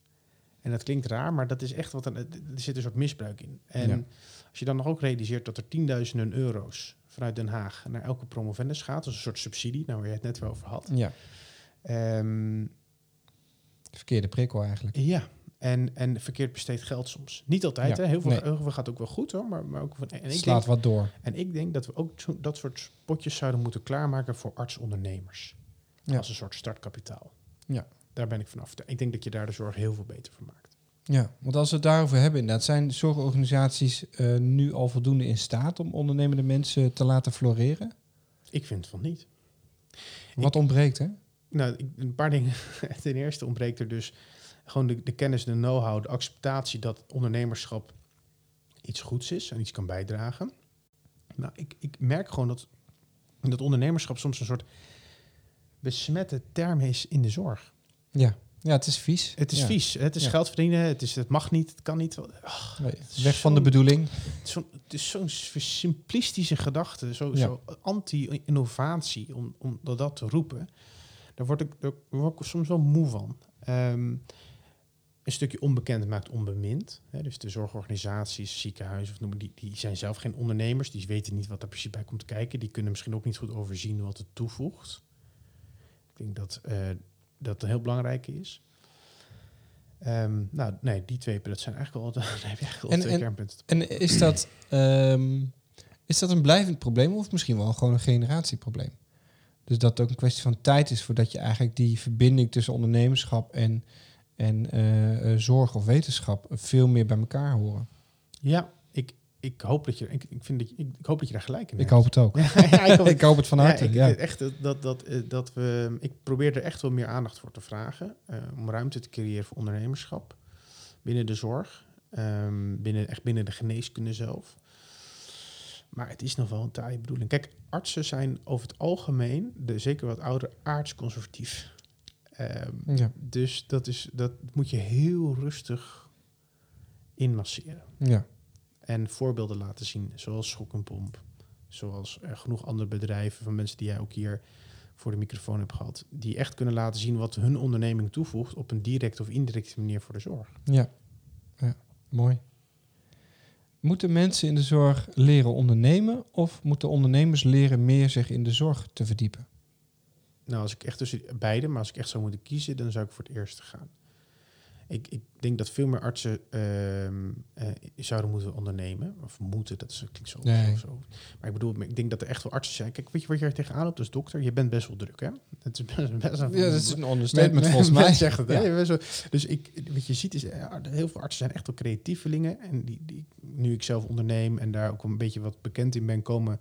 En dat klinkt raar, maar dat is echt wat... Een, er zit een soort misbruik in. En Ja. als je dan nog ook realiseert dat er tienduizenden euro's vanuit Den Haag naar elke promovendus gaat, als een soort subsidie, nou waar je het net wel over had. Ja. Ehm, Verkeerde prikkel eigenlijk. Ja, en, en verkeerd besteed geld soms. Niet altijd, Ja, hè? Heel, veel, nee. heel veel gaat ook wel goed hoor. Maar, maar ook van, en, ik Slaat denk, wat door. en ik denk dat we ook zo, dat soort potjes zouden moeten klaarmaken voor artsondernemers. Ja. Als een soort startkapitaal. Ja. Daar ben ik vanaf. Ik denk dat je daar de zorg heel veel beter van maakt. Ja, want als we het daarover hebben, inderdaad, zijn zorgorganisaties eh, nu al voldoende in staat om ondernemende mensen te laten floreren? Ik vind van niet. Wat ontbreekt, hè? Nou, ik- een paar dingen. Ten eerste ontbreekt er dus gewoon de, de kennis, de know-how, de acceptatie dat ondernemerschap iets goeds is en iets kan bijdragen. Nou, ik, ik merk gewoon dat, dat ondernemerschap soms een soort besmette term is in de zorg. Ja, ja het is vies. Het is Ja. vies, het is Ja. geld verdienen, het, is, het mag niet, het kan niet. Nee, weg van de bedoeling. Het is zo'n- zo'n simplistische gedachte, zo, Ja. zo anti-innovatie, om, om dat, dat te roepen. Daar word, ik, daar word ik soms wel moe van. Ehm, een stukje onbekend maakt onbemind. Hè, dus de zorgorganisaties, ziekenhuizen, of noem die, die zijn zelf geen ondernemers. Die weten niet wat er precies bij komt kijken. Die kunnen misschien ook niet goed overzien wat het toevoegt. Ik denk dat eh, dat heel belangrijk is. Ehm, nou, nee, die twee, dat zijn eigenlijk wel, daar heb je eigenlijk wel En- twee en- kernpunten. En is dat, ehm, is dat een blijvend probleem of misschien wel gewoon een generatieprobleem? Dus dat het ook een kwestie van tijd is voordat je eigenlijk die verbinding tussen ondernemerschap en, en eh, eh, zorg of wetenschap veel meer bij elkaar horen. Ja, ik, ik hoop dat je, ik, ik vind dat je, ik, ik hoop dat je daar gelijk in Ik hebt. hoop het ook. ja, ik hoop, ik hoop het van harte. ja, ik, Ja, Echt dat, dat, dat, eh, dat we, ik probeer er echt wel meer aandacht voor te vragen. om ruimte te creëren voor ondernemerschap binnen de zorg. ehm, binnen, echt binnen de geneeskunde zelf. Maar het is nog wel een taaie bedoeling. Kijk, artsen zijn over het algemeen, de, zeker wat ouder, aardsconservatief. Ehm, Ja. Dus dat, is, dat moet je heel rustig inmasseren. ja. En voorbeelden laten zien, zoals Schok en Pomp. Zoals er genoeg andere bedrijven van mensen die jij ook hier voor de microfoon hebt gehad. Die echt kunnen laten zien wat hun onderneming toevoegt op een directe of indirecte manier voor de zorg. Ja. ja, mooi. Moeten mensen in de zorg leren ondernemen of moeten ondernemers leren meer zich in de zorg te verdiepen? Nou, als ik echt tussen beide, maar als ik echt zou moeten kiezen, dan zou ik voor het eerste gaan. Ik, ik denk dat veel meer artsen ehm, eh, zouden moeten ondernemen. Of moeten, dat is, klinkt zo, Nee. zo, zo. Maar ik bedoel, ik denk dat er echt wel artsen zijn. Kijk, weet je wat je er tegenaan loopt als dokter? Je bent best wel druk, hè? Het is best, best een- Ja, dat is een understatement Men- volgens mij. zegt het? Ja. Dus ik, wat je ziet is, ja, heel veel artsen zijn echt wel creatievelingen. En die, die, nu ik zelf onderneem en daar ook een beetje wat bekend in ben, komen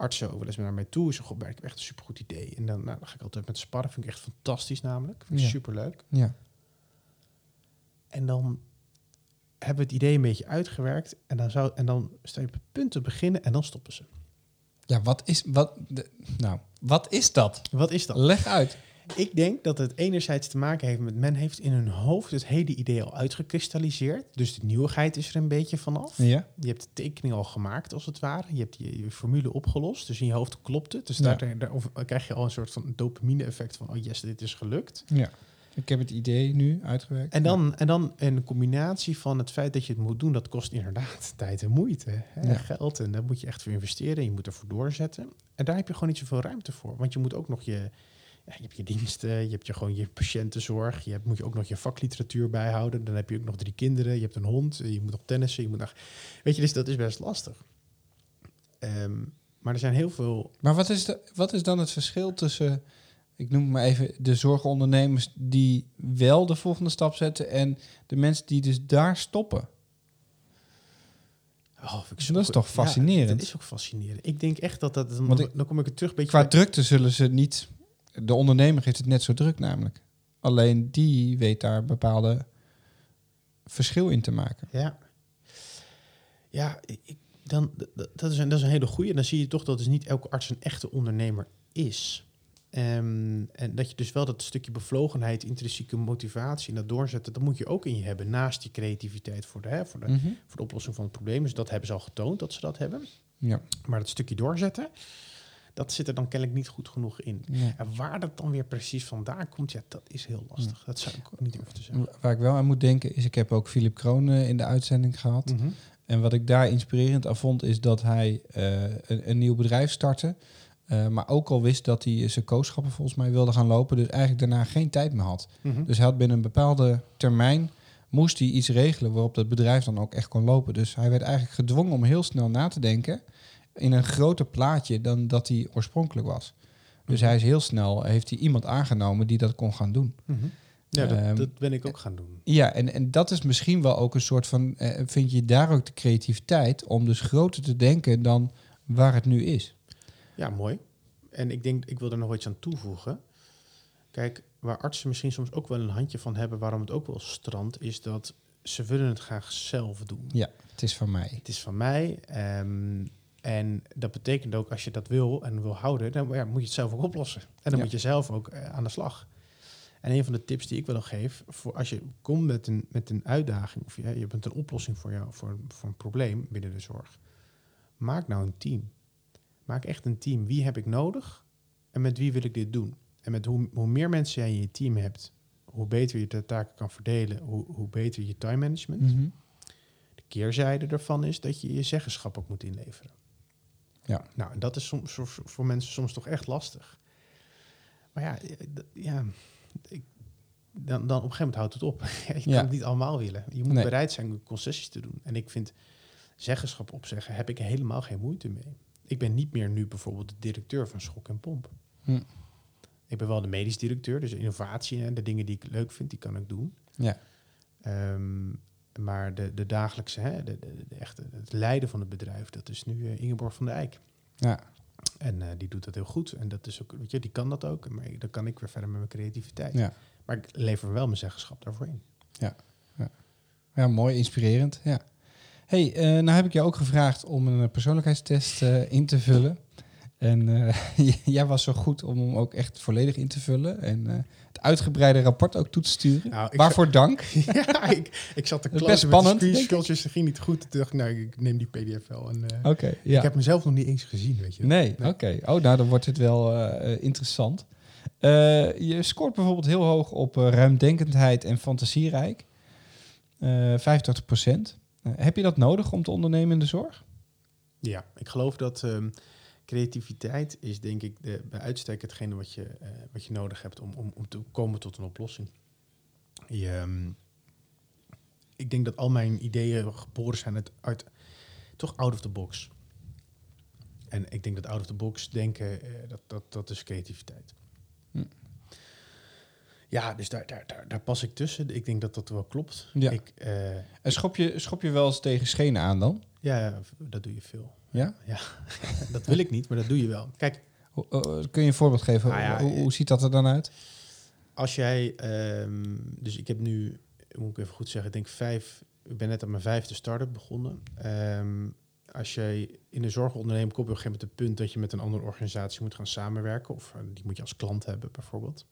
artsen ook wel eens naar mij toe. Ze zeggen, "Goh, ik heb echt een supergoed idee. En dan, nou, dan ga ik altijd met sparren. Vind ik echt fantastisch namelijk. Vind ik Ja. superleuk. Ja. En dan hebben we het idee een beetje uitgewerkt. En dan, zou, en dan sta je op het punt te beginnen en dan stoppen ze. Ja, wat is, wat, de, nou, wat is dat? Wat is dat? Leg uit. Ik denk dat het enerzijds te maken heeft met men heeft in hun hoofd het hele idee al uitgekristalliseerd. Dus de nieuwigheid is er een beetje vanaf. Ja. Je hebt de tekening al gemaakt, als het ware. Je hebt je, je formule opgelost. Dus in je hoofd klopt het. Dus daar, Ja. daar, of, krijg je al een soort van dopamine-effect van... oh yes, dit is gelukt. ja. Ik heb het idee nu uitgewerkt. En dan, en dan een combinatie van het feit dat je het moet doen... dat kost inderdaad tijd en moeite. Hè? Ja. Geld. En daar moet je echt voor investeren. En je moet ervoor doorzetten. En daar heb je gewoon niet zoveel ruimte voor. Want je moet ook nog je... ja, je hebt je diensten, je hebt je gewoon je patiëntenzorg. Je hebt, moet je ook nog je vakliteratuur bijhouden. Dan heb je ook nog drie kinderen, je hebt een hond, je moet nog tennissen. Je moet nog, weet je, dus dat is best lastig. Ehm, maar er zijn heel veel... Maar wat is, de, wat is dan het verschil tussen, ik noem het maar even, de zorgondernemers die wel de volgende stap zetten en de mensen die dus daar stoppen? Oh, ik Dat is toch fascinerend? Ja, dat is ook fascinerend. Ik denk echt dat dat... Dan, dan kom ik er terug een beetje... Qua bij- drukte zullen ze niet, de ondernemer heeft het net zo druk namelijk. Alleen die weet daar bepaalde verschil in te maken. Ja. Ja, ik, dan, dat, is een, dat is een hele goeie. Dan zie je toch dat dus niet elke arts een echte ondernemer is. Ehm, en dat je dus wel dat stukje bevlogenheid, intrinsieke motivatie en dat doorzetten, dat moet je ook in je hebben. Naast die creativiteit voor de, hè, voor de, Mhm. voor de oplossing van het probleem. Dus dat hebben ze al getoond dat ze dat hebben. Ja. Maar dat stukje doorzetten, dat zit er dan kennelijk niet goed genoeg in. En waar dat dan weer precies vandaan komt, ja, dat is heel lastig. Dat zou ik ook niet durven te zeggen. Waar ik wel aan moet denken is, ik heb ook Philip Kroon eh, in de uitzending gehad. Mhm. En wat ik daar inspirerend aan vond, is dat hij eh, een, een nieuw bedrijf startte. eh, maar ook al wist dat hij zijn kooschappen volgens mij wilde gaan lopen. Dus eigenlijk daarna geen tijd meer had. Mhm. Dus hij had binnen een bepaalde termijn, moest hij iets regelen waarop dat bedrijf dan ook echt kon lopen. Dus hij werd eigenlijk gedwongen om heel snel na te denken in een groter plaatje dan dat hij oorspronkelijk was. Dus Mhm. hij is heel snel, heeft hij iemand aangenomen die dat kon gaan doen. Mhm. Ja, dat, Ehm, dat ben ik ook gaan doen. Ja, en, en dat is misschien wel ook een soort van, eh, vind je daar ook de creativiteit om dus groter te denken dan waar het nu is? Ja, mooi. En ik denk, ik wil er nog iets aan toevoegen. Kijk, waar artsen misschien soms ook wel een handje van hebben, waarom het ook wel strandt, is dat ze willen het graag zelf doen. Ja, het is van mij. Het is van mij. ehm, en dat betekent ook, als je dat wil en wil houden, dan ja, moet je het zelf ook oplossen. En dan Ja. moet je zelf ook eh, aan de slag. En een van de tips die ik wel geef, voor als je komt met een, met een uitdaging, of je, je bent een oplossing voor, jou, voor, voor een probleem binnen de zorg, maak nou een team. Maak echt een team. Wie heb ik nodig en met wie wil ik dit doen? En met hoe, hoe meer mensen jij in je team hebt, hoe beter je de taken kan verdelen, hoe, hoe beter je time management. Mhm. De keerzijde daarvan is dat je je zeggenschap ook moet inleveren. Ja. Nou, en dat is soms voor, mensen soms toch echt lastig. Maar ja, eh, ja ik, dan, dan op een gegeven moment houdt het op. je kan het niet allemaal willen. Je moet Nee. bereid zijn concessies te doen. En ik vind zeggenschap opzeggen, heb ik helemaal geen moeite mee. Ik ben niet meer nu bijvoorbeeld de directeur van Schok en Pomp. Hm. Ik ben wel de medisch directeur, dus innovatie en de dingen die ik leuk vind, die kan ik doen. Ja. Ehm, maar de, de dagelijkse, hè, de, de, de echte, het leiden van het bedrijf, dat is nu eh, Ingeborg van der Eijk. Ja. En eh, die doet dat heel goed. En dat is ook, weet je, die kan dat ook. Maar dan kan ik weer verder met mijn creativiteit. Ja. Maar ik lever wel mijn zeggenschap daarvoor in. ja, mooi, inspirerend. Ja. hey, eh, nou heb ik jou ook gevraagd om een persoonlijkheidstest in te vullen. En eh, jij was zo goed om hem ook echt volledig in te vullen. En eh, het uitgebreide rapport ook toe te sturen. Nou, ik Waarvoor dank. ja, ik, ik zat te kloten best met spannend, de ik. dat ging niet goed. Toen dacht ik, nou, ik neem die pdf wel. En, eh, Oké, ja. Ik heb mezelf nog niet eens gezien, weet je. Nee, Nee. oké. Oh, nou, dan wordt het wel interessant. Eh, je scoort bijvoorbeeld heel hoog op ruimdenkendheid en fantasierijk. Eh 85 procent. heb je dat nodig om te ondernemen in de zorg? Ja, ik geloof dat ehm, creativiteit is denk ik de, bij uitstek hetgene wat je, eh, wat je nodig hebt om, om, om te komen tot een oplossing. Je, ehm, ik denk dat al mijn ideeën geboren zijn uit, uit toch out of the box. En ik denk dat out of the box denken, eh, dat, dat, dat is creativiteit. Hm. Ja, dus daar, daar, daar, daar pas ik tussen. Ik denk dat dat wel klopt. Ja. Ik, eh, En schop je, schop je wel eens tegen schenen aan dan? Ja, dat doe je veel. Ja? Dat wil ik niet, maar dat doe je wel. Kijk, eh, kun je een voorbeeld geven? Nou ja, hoe, hoe ziet dat er dan uit? Als jij, ehm, dus ik heb nu, moet ik even goed zeggen, ik denk vijf, ik ben net aan mijn vijfde start-up begonnen. Ehm, als jij in de zorg onderneemt, kom je op een gegeven moment het punt dat je met een andere organisatie moet gaan samenwerken. Of eh, die moet je als klant hebben, bijvoorbeeld.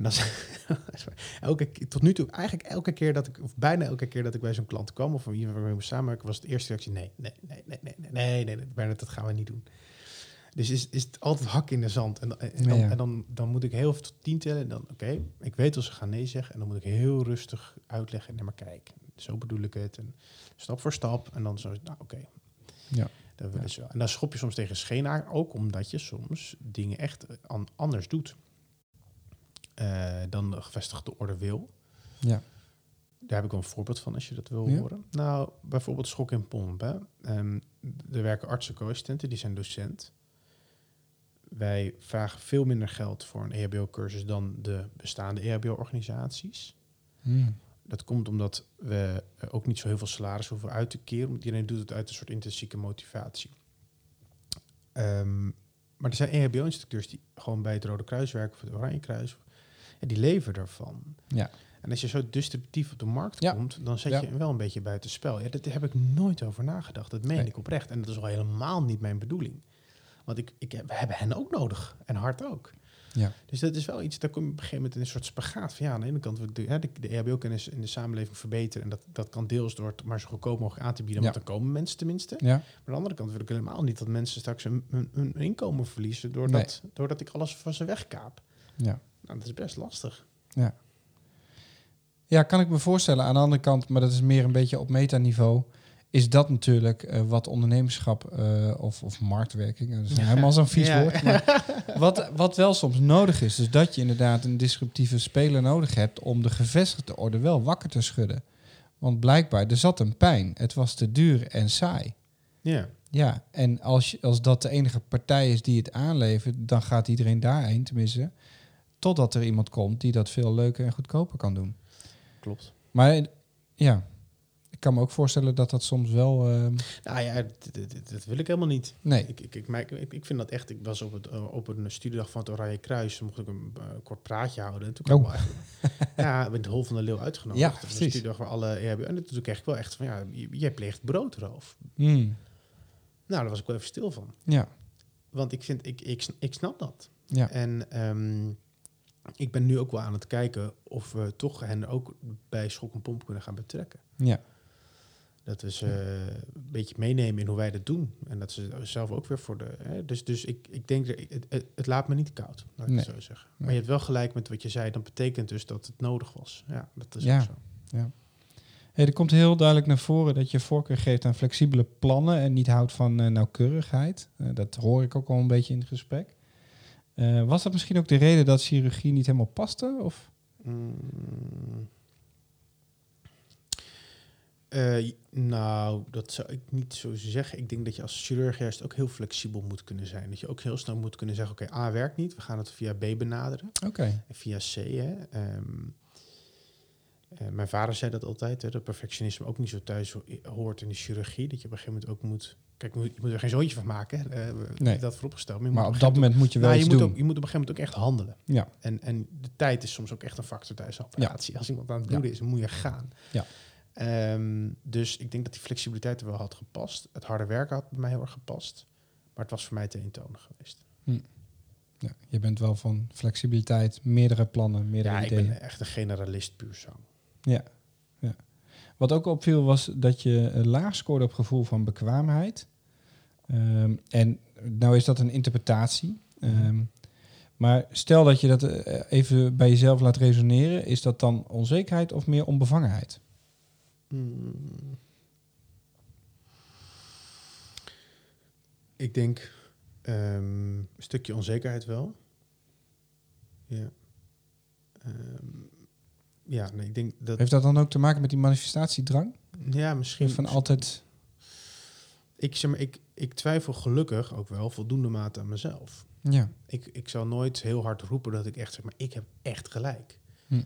En dan elke, ke- tot nu toe, eigenlijk elke keer dat ik, of bijna elke keer dat ik bij zo'n klant kwam, of iemand waarmee we moest samenwerken, was het eerste reactie: nee, nee, nee, nee, nee, nee, nee, nee, nee, Bernard, dat gaan we niet doen. Dus is, is het altijd hak in de zand. En, dan- en, dan, Ja. en dan, dan moet ik heel veel tot tien tellen. En dan, oké, ik weet als ze gaan nee zeggen. En dan moet ik heel rustig uitleggen. Nee, maar kijk, zo bedoel ik het. En stap voor stap. En dan zo, nou oké. Ja. Dat wel. En dan schop je soms tegen scheen aan. Ook omdat je soms dingen echt an- anders doet. Eh, dan de gevestigde orde wil. Ja. Daar heb ik wel een voorbeeld van als je dat wil Ja. horen. Nou, bijvoorbeeld schok en pomp. Hè. Ehm, er werken artsen, co-assistenten, die zijn docent. Wij vragen veel minder geld voor een EHBO-cursus dan de bestaande EHBO-organisaties. Hmm. Dat komt omdat we ook niet zo heel veel salaris hoeven uit te keren. Want iedereen doet het uit een soort intrinsieke motivatie. Ehm, maar er zijn EHBO-instructeurs die gewoon bij het Rode Kruis werken of het Oranje Kruis. En die leven ervan. Ja. En als je zo distributief op de markt Ja. komt, dan zet je wel een beetje buiten spel. Ja, daar heb ik nooit over nagedacht. Dat meen Nee. ik oprecht. En dat is al helemaal niet mijn bedoeling. Want ik, ik, heb- we hebben hen ook nodig. En hard ook. Ja. Dus dat is wel iets, daar kom je op een gegeven moment in een soort spagaat van ja, aan de ene kant wil ik de, de, de EHBO-kennis in de samenleving verbeteren. En dat, dat kan deels door het maar zo goedkoop mogelijk aan te bieden, Ja. want dan komen mensen tenminste. Ja. Maar aan de andere kant wil ik helemaal niet dat mensen straks hun, hun, hun inkomen verliezen doordat, doordat ik alles van ze wegkaap. Ja. Nou, dat is best lastig. Ja, kan ik me voorstellen. Aan de andere kant, maar dat is meer een beetje op metaniveau, is dat natuurlijk eh, wat ondernemerschap eh, of, of marktwerking, dat is helemaal zo'n vies Ja. woord, maar wat, wat wel soms nodig is. Dus dat je inderdaad een disruptieve speler nodig hebt om de gevestigde orde wel wakker te schudden. Want blijkbaar, er zat een pijn. Het was te duur en saai. Ja, Ja, en als, je, als dat de enige partij is die het aanlevert, dan gaat iedereen daarheen, tenminste. Totdat er iemand komt die dat veel leuker en goedkoper kan doen. klopt. Maar ja, ik kan me ook voorstellen dat dat soms wel... ehm, Nou ja, dat, wil ik helemaal niet. nee, Ik, ik, ik, ik, vind dat echt. Ik was op, het, eh, op een studiedag van het Oranje Kruis. Toen mocht ik een eh, kort praatje houden. En toen kwam Oh. ja, ik ben het Hol van de Leeuw uitgenodigd. Ja, een precies. studiedag waar alle EHBO... En toen kreeg ik wel echt van, ja, jij pleegt broodroof. Hmm, Nou, daar was ik wel even stil van. ja, Want ik vind, ik, ik, ik snap dat. ja, En ehm, ik ben nu ook wel aan het kijken of we toch hen ook bij Schok en Pomp kunnen gaan betrekken. ja, Dat we ze een beetje meenemen in hoe wij dat doen. En dat ze zelf ook weer voor de... Hè, dus dus ik, ik denk, het, het, het laat me niet koud, laat ik Nee. het zo zeggen. Maar je hebt wel gelijk met wat je zei. Dan betekent dus dat het nodig was. Ja, dat is Ja. ook zo. Hey, er komt heel duidelijk naar voren dat je voorkeur geeft aan flexibele plannen en niet houdt van eh, nauwkeurigheid. Eh, dat hoor ik ook al een beetje in het gesprek. Eh, was dat misschien ook de reden dat chirurgie niet helemaal paste? Of? Mm. Eh, nou, dat zou ik niet zo zeggen. Ik denk dat je als chirurg juist ook heel flexibel moet kunnen zijn. Dat je ook heel snel moet kunnen zeggen, oké, A werkt niet. We gaan het via B benaderen. Oké, via C, hè. Ehm, eh, mijn vader zei dat altijd, hè, dat perfectionisme ook niet zo thuis ho- hoort in de chirurgie. Dat je op een gegeven moment ook moet... Kijk, je moet, er geen zoontje van maken, we- Nee. dat vooropgesteld. Maar, maar op een dat moment moet je wel nou, je iets moet, doen. ook, je moet op een gegeven moment ook echt handelen. Ja, En, en de tijd is soms ook echt een factor tijdens de operatie. Als iemand aan het Ja. bloeden is, dan moet je gaan. Ja. Ehm, dus ik denk dat die flexibiliteit er wel had gepast. Het harde werken had bij mij heel erg gepast. Maar het was voor mij te eentonig geweest. ja, je bent wel van flexibiliteit, meerdere plannen, meerdere Ja, ik ideeën. ben echt een generalist puur zang. Ja, ja. Wat ook opviel was dat je laag scoorde op gevoel van bekwaamheid. Ehm, en nou is dat een interpretatie. Ehm, maar stel dat je dat eh, even bij jezelf laat resoneren, is dat dan onzekerheid of meer onbevangenheid? Hmm. Ik denk ehm, een stukje onzekerheid wel. Ja. Ja, nee, ik denk dat... Heeft dat dan ook te maken met die manifestatiedrang? Ja, misschien... Van altijd. Ik, zeg maar, ik, ik twijfel gelukkig ook wel voldoende mate aan mezelf. Ja, Ik, ik zal nooit heel hard roepen dat ik echt zeg, maar ik heb echt gelijk. Hm.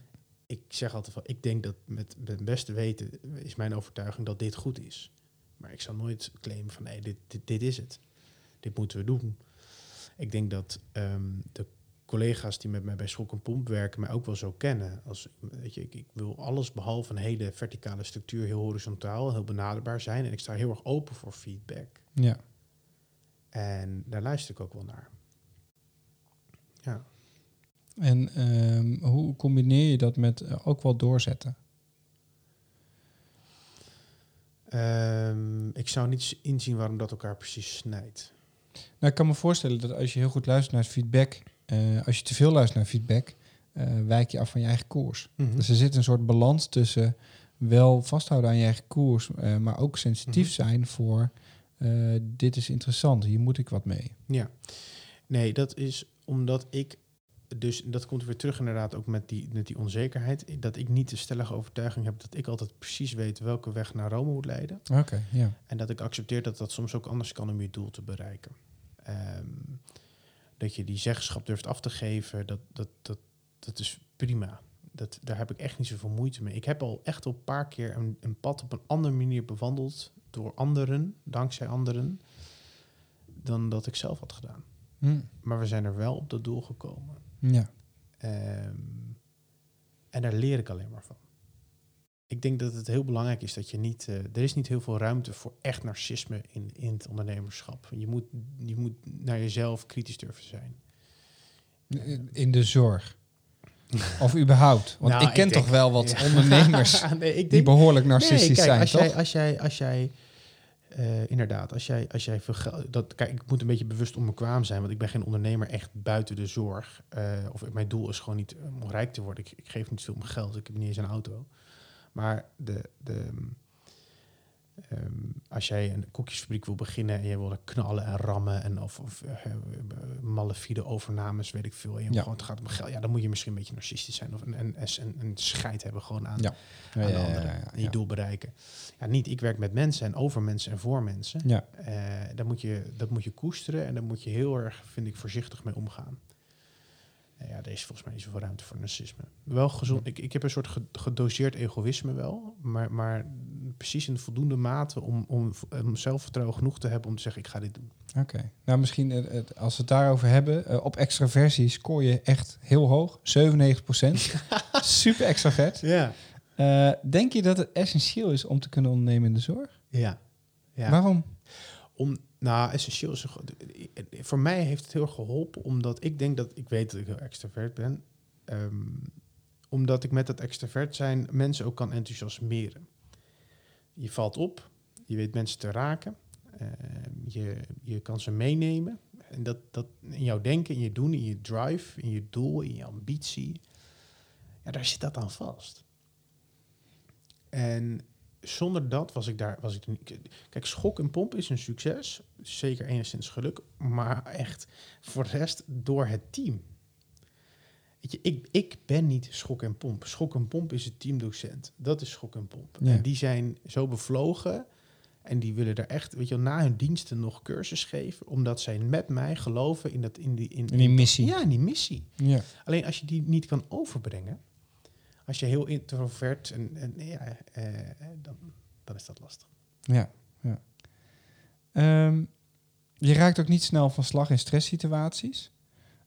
Ik zeg altijd van, ik denk dat met het beste weten is mijn overtuiging dat dit goed is. Maar ik zal nooit claimen van, nee, dit, dit, dit is het. Dit moeten we doen. Ik denk dat ehm, de collega's die met mij bij Schok en Pomp werken mij ook wel zo kennen. Als, weet je, ik, ik wil alles behalve een hele verticale structuur, heel horizontaal, heel benaderbaar zijn. En ik sta heel erg open voor feedback. ja. En daar luister ik ook wel naar. Ja. En ehm, hoe combineer je dat met eh, ook wel doorzetten? Ehm, ik zou niet inzien waarom dat elkaar precies snijdt. Nou, ik kan me voorstellen dat als je heel goed luistert naar feedback, eh, als je te veel luistert naar feedback, eh, wijk je af van je eigen koers. Dus er zit een soort balans tussen wel vasthouden aan je eigen koers, eh, maar ook sensitief Mhm. zijn voor dit is interessant, hier moet ik wat mee. Ja. Nee, dat is omdat ik dus dat komt weer terug inderdaad ook met die, met die onzekerheid. Dat ik niet de stellige overtuiging heb dat ik altijd precies weet welke weg naar Rome moet leiden. Oké, ja. En dat ik accepteer dat dat soms ook anders kan om je doel te bereiken. Ehm, dat je die zeggenschap durft af te geven, dat, dat, dat, dat is prima. Dat, daar heb ik echt niet zoveel moeite mee. Ik heb al echt al een paar keer een, een pad op een andere manier bewandeld door anderen, dankzij anderen, dan dat ik zelf had gedaan. Hm. Maar we zijn er wel op dat doel gekomen. Ja. Ehm, en daar leer ik alleen maar van. Ik denk dat het heel belangrijk is dat je niet... eh, er is niet heel veel ruimte voor echt narcisme in, in het ondernemerschap. Je moet, je moet naar jezelf kritisch durven zijn. In de zorg. Of überhaupt. Want Nou, ik ken ik toch wel wat Ja. ondernemers nee, die behoorlijk narcistisch nee, kijk, zijn, als toch? Jij, als jij, als jij eh, inderdaad, als jij, als jij veel geld... Dat, kijk, ik moet een beetje bewust onbekwaam zijn, want ik ben geen ondernemer echt buiten de zorg. Eh, of mijn doel is gewoon niet om rijk te worden. Ik, ik geef niet veel om geld, ik heb niet eens een auto. Maar de, de, ehm, als jij een koekjesfabriek wil beginnen en je wil er knallen en rammen en of, of eh, malafide overnames, weet ik veel, en je Ja. gewoon, het gaat om geld, ja, dan moet je misschien een beetje narcistisch zijn of een, een, een, een scheid hebben gewoon aan, Ja. aan Ja, de anderen doel bereiken. Ja, niet ik werk met mensen en over mensen en voor mensen. Ja. Daar moet je, dat moet je koesteren en daar moet je heel erg, vind ik, voorzichtig mee omgaan. Eh, ja, er is volgens mij niet zoveel ruimte voor narcisme. Wel gezond. Ik, ik heb een soort ge- gedoseerd egoïsme wel, maar, maar precies in voldoende mate om, om, om zelfvertrouwen genoeg te hebben om te zeggen, ik ga dit doen. Oké. Nou, misschien eh, het- als we het daarover hebben. eh, op extraversie scoor je echt heel hoog. 97% Super extravert. Ja. Eh, denk je dat het essentieel is om te kunnen ondernemen in de zorg? Ja. ja. Waarom? Om, nou, essentieel is... Voor mij heeft het heel geholpen, omdat ik denk dat... Ik weet dat ik heel extravert ben. ehm, omdat ik met dat extravert zijn mensen ook kan enthousiasmeren. Je valt op, je weet mensen te raken. ehm, je, je kan ze meenemen. En dat, dat in jouw denken, in je doen, in je drive, in je doel, in je ambitie. Ja, daar zit dat aan vast. En zonder dat was ik daar, was ik. Kijk, schok en pomp is een succes. Zeker enigszins geluk. Maar echt voor de rest door het team. Weet je, ik, ik ben niet schok en pomp. Schok en pomp is het teamdocent. Dat is schok en pomp. Ja. En die zijn zo bevlogen. En die willen er echt, weet je, wel, na hun diensten nog cursus geven. Omdat zij met mij geloven in, dat, in, die, in, In die missie. Ja, in die missie. Ja. Alleen als je die niet kan overbrengen, als je heel introvert en, en ja, eh, dan, dan is dat lastig. Ja. ja. Ehm, je raakt ook niet snel van slag in stresssituaties.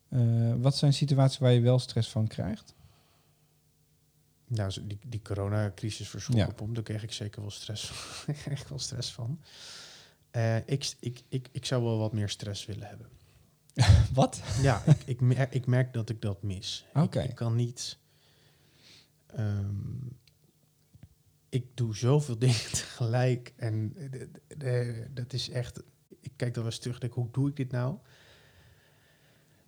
Eh, wat zijn situaties waar je wel stress van krijgt? Nou, die, die coronacrisis Ja. Schokkelpomp, daar kreeg ik zeker wel stress, echt wel stress van. Eh, ik, ik, ik, ik zou wel wat meer stress willen hebben. Wat? Ja, ik, ik, mer- ik merk dat ik dat mis. Ik- Oké. Ik, kan niet... ehm, ik doe zoveel dingen tegelijk. En de- de- de- dat is echt... Ik kijk dan wel eens terug en denk, hoe doe ik dit nou?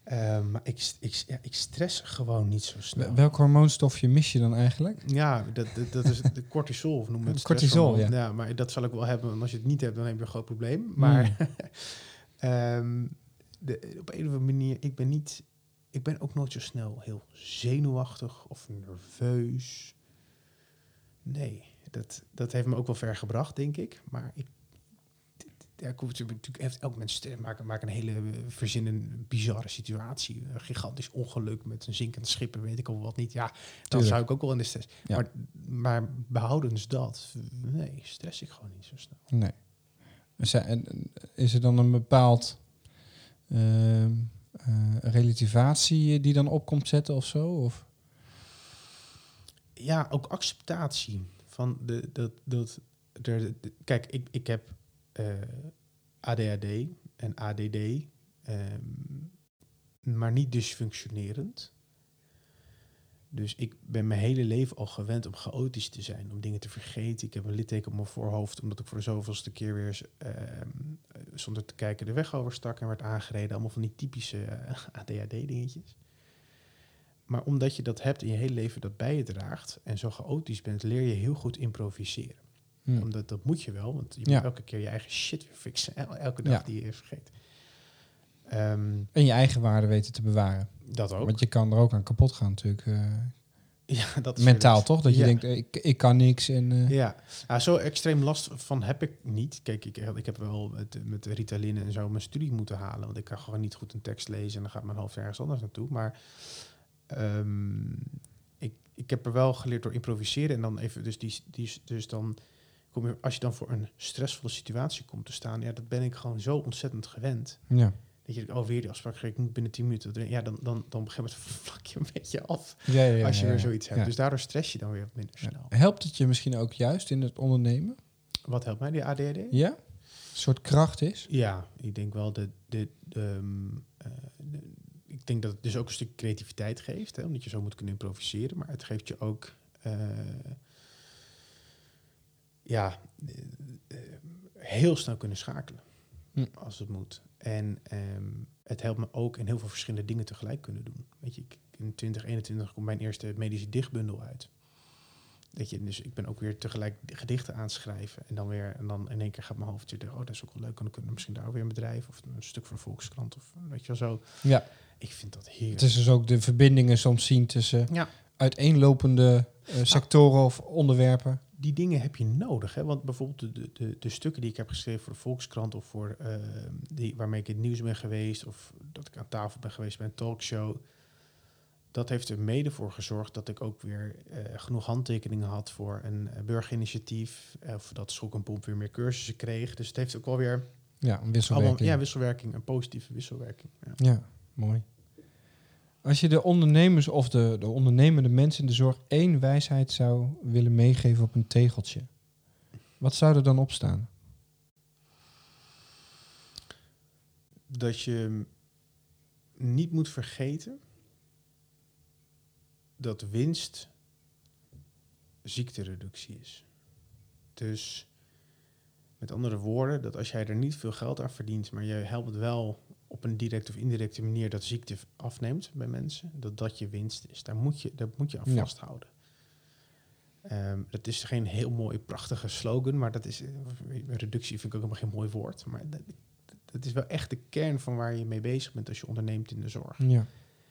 Ehm, maar ik, ik, ja, ik stress gewoon niet zo snel. Welk hormoonstofje mis je dan eigenlijk? Ja, dat, dat, dat is de cortisol, of we het. Cortisol, stresshormoon. ja. maar dat zal ik wel hebben. Want als je het niet hebt, dan heb je een groot probleem. Maar ehm, de, op een of andere manier, ik ben niet... Ik ben ook nooit zo snel heel zenuwachtig of nerveus. Nee, dat, dat heeft me ook wel ver gebracht, denk ik. Maar ik... Ja, hoef het natuurlijk heeft elk mens maken, maken een hele eh, verzinnen bizarre situatie. Een gigantisch ongeluk met een zinkend schip en weet ik al wat niet. Ja, dan zou ik ook wel in de stress. Ja. Maar, maar behoudens dat, nee, stress ik gewoon niet zo snel. Nee. Is er dan een bepaald ehm, eh, relativatie die dan op komt zetten of zo? Of? Ja, ook acceptatie van de, dat, dat kijk, ik, ik heb eh, ADHD en ADD, ehm, maar niet dysfunctionerend. Dus ik ben mijn hele leven al gewend om chaotisch te zijn, om dingen te vergeten. Ik heb een litteken op mijn voorhoofd, omdat ik voor de zoveelste keer weer ehm, zonder te kijken de weg overstak en werd aangereden. Allemaal van die typische eh, ADHD-dingetjes. Maar omdat je dat hebt in je hele leven dat bij je draagt en zo chaotisch bent, leer je heel goed improviseren. Hm. Omdat dat moet je wel, want je Ja. moet elke keer je eigen shit weer fixen. El- Elke dag Ja. die je vergeet. Ehm, En je eigen waarde weten te bewaren. Dat ook. Want je kan er ook aan kapot gaan natuurlijk. eh, ja, dat is mentaal toch? Dat je Ja. denkt, ik, ik kan niks. En, eh, Ja, zo extreem last van heb ik niet. Kijk, ik, ik heb wel met, met Ritalin en zo mijn studie moeten halen. Want ik kan gewoon niet goed een tekst lezen en dan gaat mijn hoofd ergens anders naartoe. Maar ehm, ik, ik heb er wel geleerd door improviseren. En dan even, dus, die, die, dus dan kom je, als je dan voor een stressvolle situatie komt te staan, ja, dat ben ik gewoon zo ontzettend gewend. ja. Dat je, oh, weer die afspraak, ik moet binnen 10 minuten. erin. Ja, dan, dan, dan begint het vlak je een beetje af. Ja, ja, ja, als je weer zoiets hebt. Dus daardoor stress je dan weer wat minder snel. Helpt het je misschien ook juist in het ondernemen? Wat helpt mij, die ADHD? Ja? Een soort kracht is? Ja, ik denk wel dat de, de, ehm, eh, de- ik denk dat het dus ook een stuk creativiteit geeft, hè, omdat je zo moet kunnen improviseren, maar het geeft je ook eh, ja, eh, heel snel kunnen schakelen Hm. als het moet. En ehm, het helpt me ook in heel veel verschillende dingen tegelijk kunnen doen. Weet je, ik, in 2021 komt mijn eerste medische dichtbundel uit. Weet je, dus ik ben ook weer tegelijk gedichten aan het schrijven. En dan weer, en dan in één keer gaat mijn hoofd weer, oh, dat is ook wel leuk. En dan kunnen we misschien daar ook weer een bedrijf of een stuk van Volkskrant of weet je wel zo. Ja. Ik vind dat heerlijk. Het is dus ook de verbindingen soms zien tussen Ja. uiteenlopende eh, sectoren of onderwerpen. Die dingen heb je nodig. Hè? Want bijvoorbeeld de, de, de, stukken die ik heb geschreven voor de Volkskrant of voor eh, die, waarmee ik in het nieuws ben geweest, of dat ik aan tafel ben geweest bij een talkshow. Dat heeft er mede voor gezorgd dat ik ook weer eh, genoeg handtekeningen had voor een eh, burgerinitiatief. eh, Of dat Schok en Pomp weer meer cursussen kreeg. Dus het heeft ook wel weer Ja, een allemaal wisselwerking. ja, wisselwerking, een positieve wisselwerking. Ja. Ja, mooi. Als je de ondernemers of de, de ondernemende mensen in de zorg één wijsheid zou willen meegeven op een tegeltje, wat zou er dan op staan? dat je niet moet vergeten dat winst ziektereductie is. Dus met andere woorden, dat als jij er niet veel geld aan verdient, maar je helpt wel op een directe of indirecte manier dat ziekte afneemt bij mensen, dat dat je winst is. Daar moet je, daar moet je aan Ja. vasthouden. Ehm, dat is geen heel mooi, prachtige slogan, maar dat is, reductie vind ik ook helemaal geen mooi woord, maar dat, dat is wel echt de kern van waar je mee bezig bent als je onderneemt in de zorg. Ja.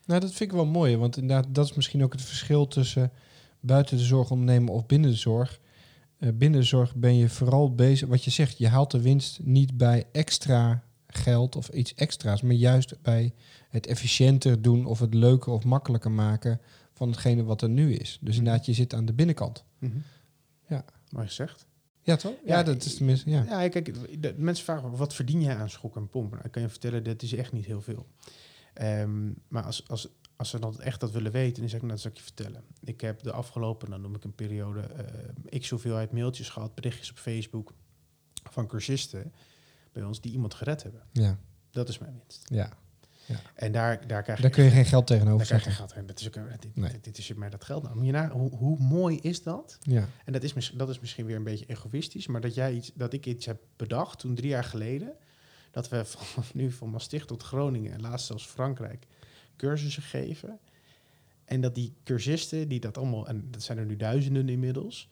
Nou, dat vind ik wel mooi, want inderdaad, dat is misschien ook het verschil tussen buiten de zorg ondernemen of binnen de zorg. Eh, binnen de zorg ben je vooral bezig, wat je zegt, je haalt de winst niet bij extra geld of iets extra's, maar juist bij het efficiënter doen of het leuker of makkelijker maken van hetgene wat er nu is. Dus inderdaad, je zit aan de binnenkant. Ja. Mooi gezegd. Ja, toch? Ja, Ja, dat is tenminste, ja. Ja, kijk, de, mensen vragen wat verdien jij aan schok en pompen? Nou, ik kan je vertellen, dat is echt niet heel veel. Ehm, maar als, als, als ze dan echt dat willen weten, dan zeg ik, nou, dat zal ik je vertellen. Ik heb de afgelopen, dan noem ik een periode, eh x hoeveelheid mailtjes gehad, berichtjes op Facebook van cursisten bij ons die iemand gered hebben. Ja, Dat is mijn winst. ja. En daar, daar krijg Daar kun je geen geld tegenover daar krijg je zeggen. geld. Dat is ook, een- dit, Nee. dit, is mij dat geld. Nou, moet je na, hoe, hoe mooi is dat? Ja, En dat is, dat is misschien weer een beetje egoïstisch, maar dat, jij iets, dat ik iets heb bedacht toen drie jaar geleden, dat we van, nu van Maastricht tot Groningen en laatst zelfs Frankrijk cursussen geven. En dat die cursisten, die dat allemaal, en dat zijn er nu duizenden inmiddels,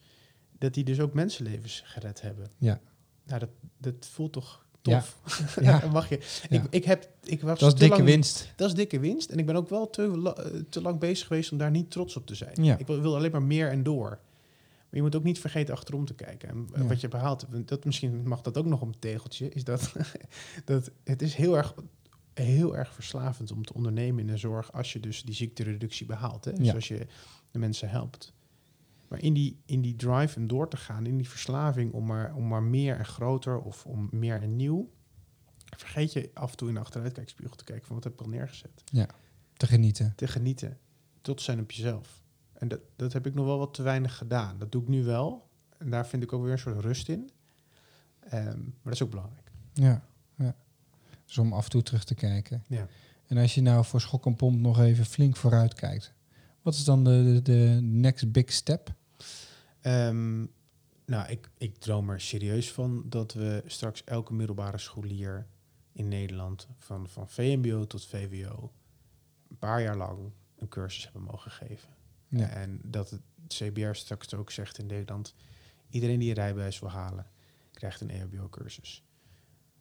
dat die dus ook mensenlevens gered hebben. Ja. Nou, dat, dat voelt toch Ja. Tof? Ja. Dan mag je. Ja. Ik, ik heb, ik was dat is dikke lang- winst. dat is dikke winst. En ik ben ook wel te, te lang bezig geweest om daar niet trots op te zijn. Ja. Ik wil, wil alleen maar meer en door. Maar je moet ook niet vergeten achterom te kijken. En eh, Ja. wat je behaalt, dat misschien mag dat ook nog een tegeltje, is dat, dat het is heel erg, heel erg verslavend om te ondernemen in de zorg als je dus die ziektereductie behaalt. Hè? Dus Ja. als je de mensen helpt. Maar in die, in die drive om door te gaan, in die verslaving om maar, om maar meer en groter of om meer en nieuw, vergeet je af en toe in de achteruitkijkspiegel te kijken van wat heb ik al neergezet Te genieten. te genieten. Tot zijn op jezelf. En dat, dat heb ik nog wel wat te weinig gedaan. Dat doe ik nu wel. En daar vind ik ook weer een soort rust in. Ehm, maar dat is ook belangrijk. Ja, ja. Dus om af en toe terug te kijken. Ja. En als je nou voor schok en pomp nog even flink vooruit kijkt. Wat is dan de, de, next big step? Ehm, nou, ik, ik droom er serieus van dat we straks elke middelbare scholier in Nederland, van, van VMBO tot VWO, een paar jaar lang een cursus hebben mogen geven. Ja. En dat het CBR straks ook zegt in Nederland, iedereen die een rijbewijs wil halen, krijgt een EHBO-cursus.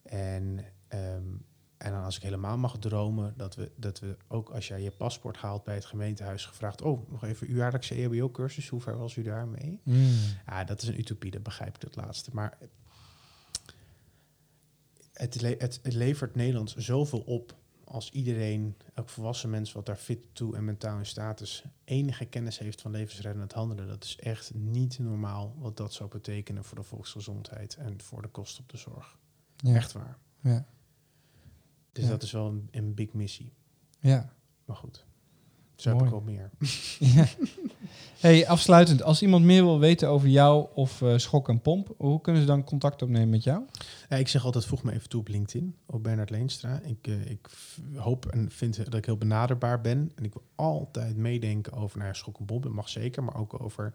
En ehm, En dan als ik helemaal mag dromen, dat we, dat we ook als jij je paspoort haalt bij het gemeentehuis gevraagd, oh, nog even uw jaarlijkse EHBO-cursus, hoe ver was u daarmee? Mm. Ja, dat is een utopie, dat begrijp ik het laatste. Maar het, le- het, het levert Nederland zoveel op als iedereen, elk volwassen mens wat daar fit toe en mentaal in staat is, enige kennis heeft van levensreddend handelen. Dat is echt niet normaal wat dat zou betekenen voor de volksgezondheid en voor de kosten op de zorg. Ja. Echt waar. Ja. Dus Ja. dat is wel een, een big missie. Ja. Maar goed, zo heb ik wel meer. ja. Hey, afsluitend, als iemand meer wil weten over jou of eh, Schok en Pomp, hoe kunnen ze dan contact opnemen met jou? Ja, ik zeg altijd, voeg me even toe op LinkedIn, op Bernard Leenstra. Ik, eh, ik hoop en vind dat ik heel benaderbaar ben. En ik wil altijd meedenken over, nou ja, schok en bom, dat mag zeker. Maar ook over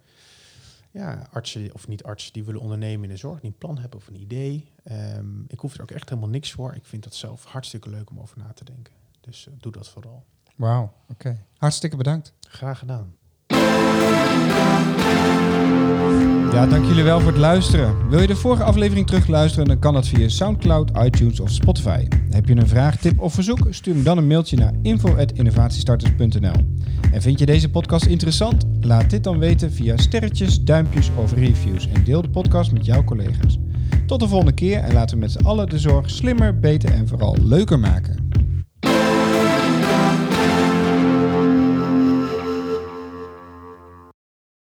ja, artsen, of niet artsen, die willen ondernemen in de zorg. Die een plan hebben of een idee. Ehm, ik hoef er ook echt helemaal niks voor. Ik vind dat zelf hartstikke leuk om over na te denken. Dus eh, doe dat vooral. Wauw, oké. Hartstikke bedankt. Graag gedaan. Ja, dank jullie wel voor het luisteren. Wil je de vorige aflevering terugluisteren, dan kan dat via Soundcloud, iTunes of Spotify. Heb je een vraag, tip of verzoek, stuur me dan een mailtje naar info.innovatiestarters.nl. En vind je deze podcast interessant? Laat dit dan weten via sterretjes, duimpjes of reviews en deel de podcast met jouw collega's. Tot de volgende keer en laten we met z'n allen de zorg slimmer, beter en vooral leuker maken.